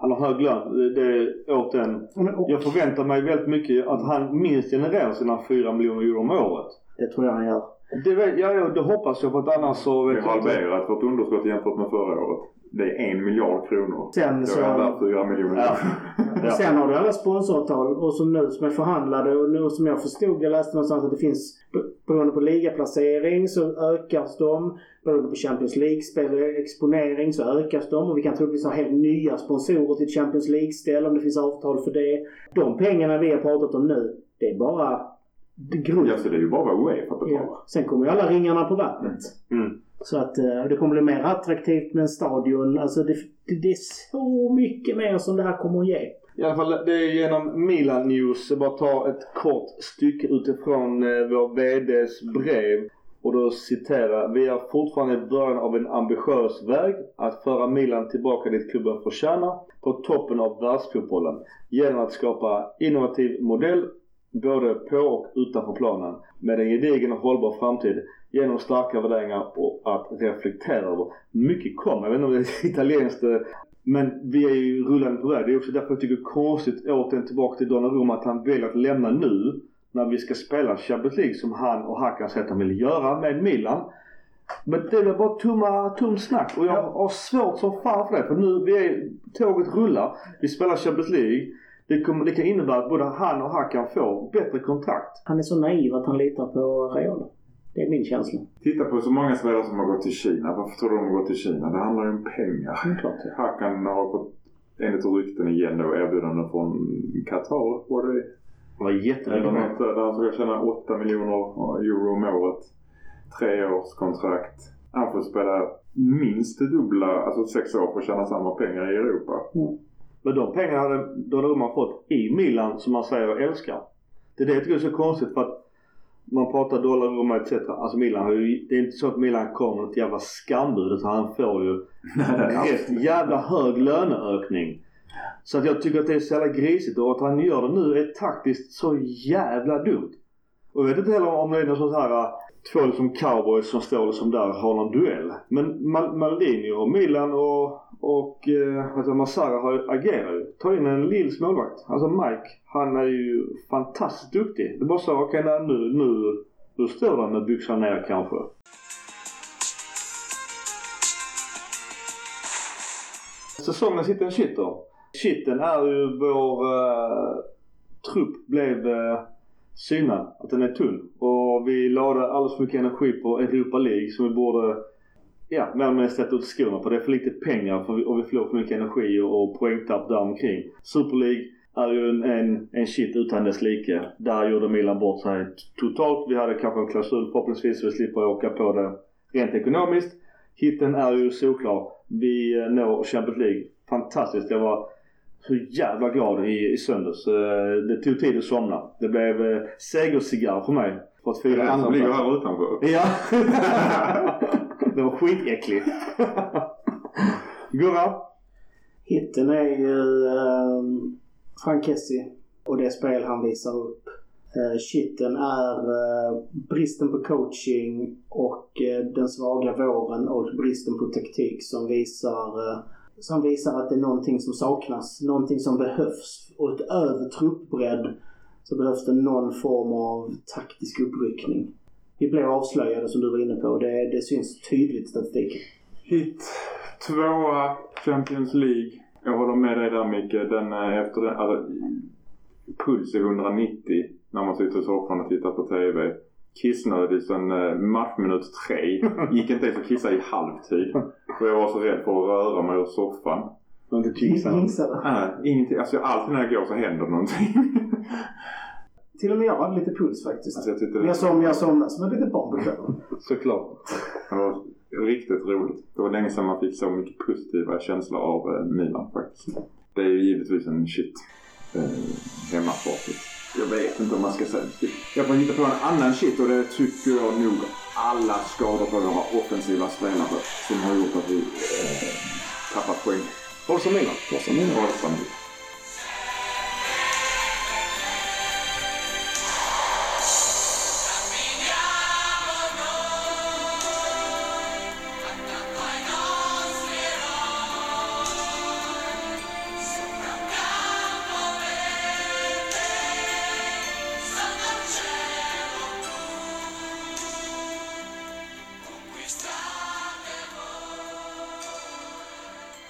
Han har hög lön. Det, återigen. Men, och, Jag förväntar mig väldigt mycket att han minst genererar sina 4 miljoner euro om året. det tror jag han gör. Det, ja, det hoppas jag för att annars så... Vi vet har jag inte. halverat vårt underskott jämfört med förra året. Det är en miljard kronor. Sen Då så... är han fyra miljoner. Ja. Ja. Sen har du alla sponsoravtal och som nu som är förhandlade och nu som jag förstod, jag läste någonstans att det finns beroende på ligaplacering så ökas de. Beroende på Champions League-spel exponering så ökas de och vi kan troligtvis ha helt nya sponsorer till Champions League-ställ om det finns avtal för det. De pengarna vi har pratat om nu, det är bara grund. Ja, så det är ju bara Uefa betalar. Ja. Sen kommer ju alla ringarna på vattnet. Mm. Så att eh, det kommer bli mer attraktivt med en stadion. Alltså det, det, det är så mycket mer som det här kommer att ge. I alla fall det är genom Milan News. Jag bara ta ett kort stycke utifrån eh, vår VDs brev. Och då citerar Vi är fortfarande i början av en ambitiös väg att föra Milan tillbaka dit klubben förtjänar. På toppen av världsfotbollen. Genom att skapa innovativ modell både på och utanför planen. Med en gedigen och hållbar framtid. Genom starka värderingar och att reflektera över. Mycket kommer. Jag vet inte om det är italienskt eh, men vi är ju rullande på väg. Det är också därför jag tycker det är konstigt återigen tillbaka till Donnarumma att han väljer att lämna nu. När vi ska spela Champions League som han och Hakan säger att han vill göra med Milan. Men det är bara tumma, tum snack och jag har svårt som fan för det. För nu, vi är, tåget rullar. Vi spelar Champions League. Det, kommer, det kan innebära att både han och Hakan får bättre kontrakt. Han är så naiv att han litar på Raiola. Det är min känsla. Titta på så många spelare som har gått till Kina. Varför tror du de har gått till Kina? Det handlar ju om pengar. Är klart. Hakan har fått, enligt rykten igen då, erbjudanden från Qatar. Var det Det var jättemycket där han ska tjäna 8 miljoner euro om året. Treårskontrakt. Han får spela minst det dubbla, alltså sex år för att tjäna samma pengar i Europa. Men de pengarna hade Donnarumma fått i Milan som man säger och älskar. Det är det jag tycker är så konstigt för att man pratar Donnarumma etc. Alltså Milan har ju, det är inte så att Milan kommer ett jävla skambud utan han får ju rätt jävla hög löneökning. Så att jag tycker att det är så jävla grisigt och att han gör det nu är taktiskt så jävla dumt. Och jag vet inte heller om det är någon sån här äh, två liksom cowboys som står liksom där och har någon duell. Men Mal- Maldini och Milan och, och eh, alltså Massara har ju agerat ju. Ta in en lill målvakt. Alltså Mike, han är ju fantastiskt duktig. Det är bara så, okej okay, nu, nu, nu står han med byxan ner kanske. Säsongen sitter en shitter. Shitten är ju vår eh, trupp blev eh, synad. Att den är tunn. Och vi lade alldeles för mycket energi på Europa League som vi borde Ja, mer eller mindre sätta ut skorna på. Det är för lite pengar för vi, och vi förlorar för mycket energi och, och poängtapp där omkring. Super League är ju en, en, en shit utan dess like. Där gjorde Milan bort sig totalt. Vi hade kanske en klausul förhoppningsvis så vi slipper åka på det rent ekonomiskt. Hitten är ju såklart. Vi eh, når Champions League. Fantastiskt. Jag var så jävla glad i, i söndags. Eh, Det tog tid att somna. Det blev eh, segercigarr för mig. För att fira andra ligger här utanför. Ja. det var skitäckligt. Gurra? Hitten är ju eh, Frank Kessie och det spel han visar upp. Eh, shitten är eh, bristen på coaching och den svaga våren och bristen på taktik som visar, som visar att det är någonting som saknas. Någonting som behövs. Och utöver truppbredd så behövs det någon form av taktisk uppryckning. Vi blev avslöjade som du var inne på. Det, det syns tydligt i statistiken. Hit. Tvåa Champions League. Jag håller med dig där Micke. Den, är efter den, alltså, puls är 190 när man sitter i soffan och tittar på TV. Kissnödig sen eh, matchminut tre. Gick inte ens att kissa i halvtid. För jag var så rädd för att röra mig ur soffan. Du inte. Nej, ingenting. Alltså alltid när jag går så händer någonting. Till och med jag hade lite puls faktiskt. Alltså, jag tyckte Men jag somnade, jag somnade som ett litet barn på kvällen. Såklart. Det var riktigt roligt. Det var länge sedan man fick så mycket positiva känslor av eh, Milan faktiskt. Det är ju givetvis en shit eh, hemmafacit. Jag vet inte om man ska säga Jag får hitta på en annan shit och det tycker jag nog alla skador på våra offensiva spelare som har gjort att vi eh, tappat poäng. Forza Milan. Vad som är Våldsamt.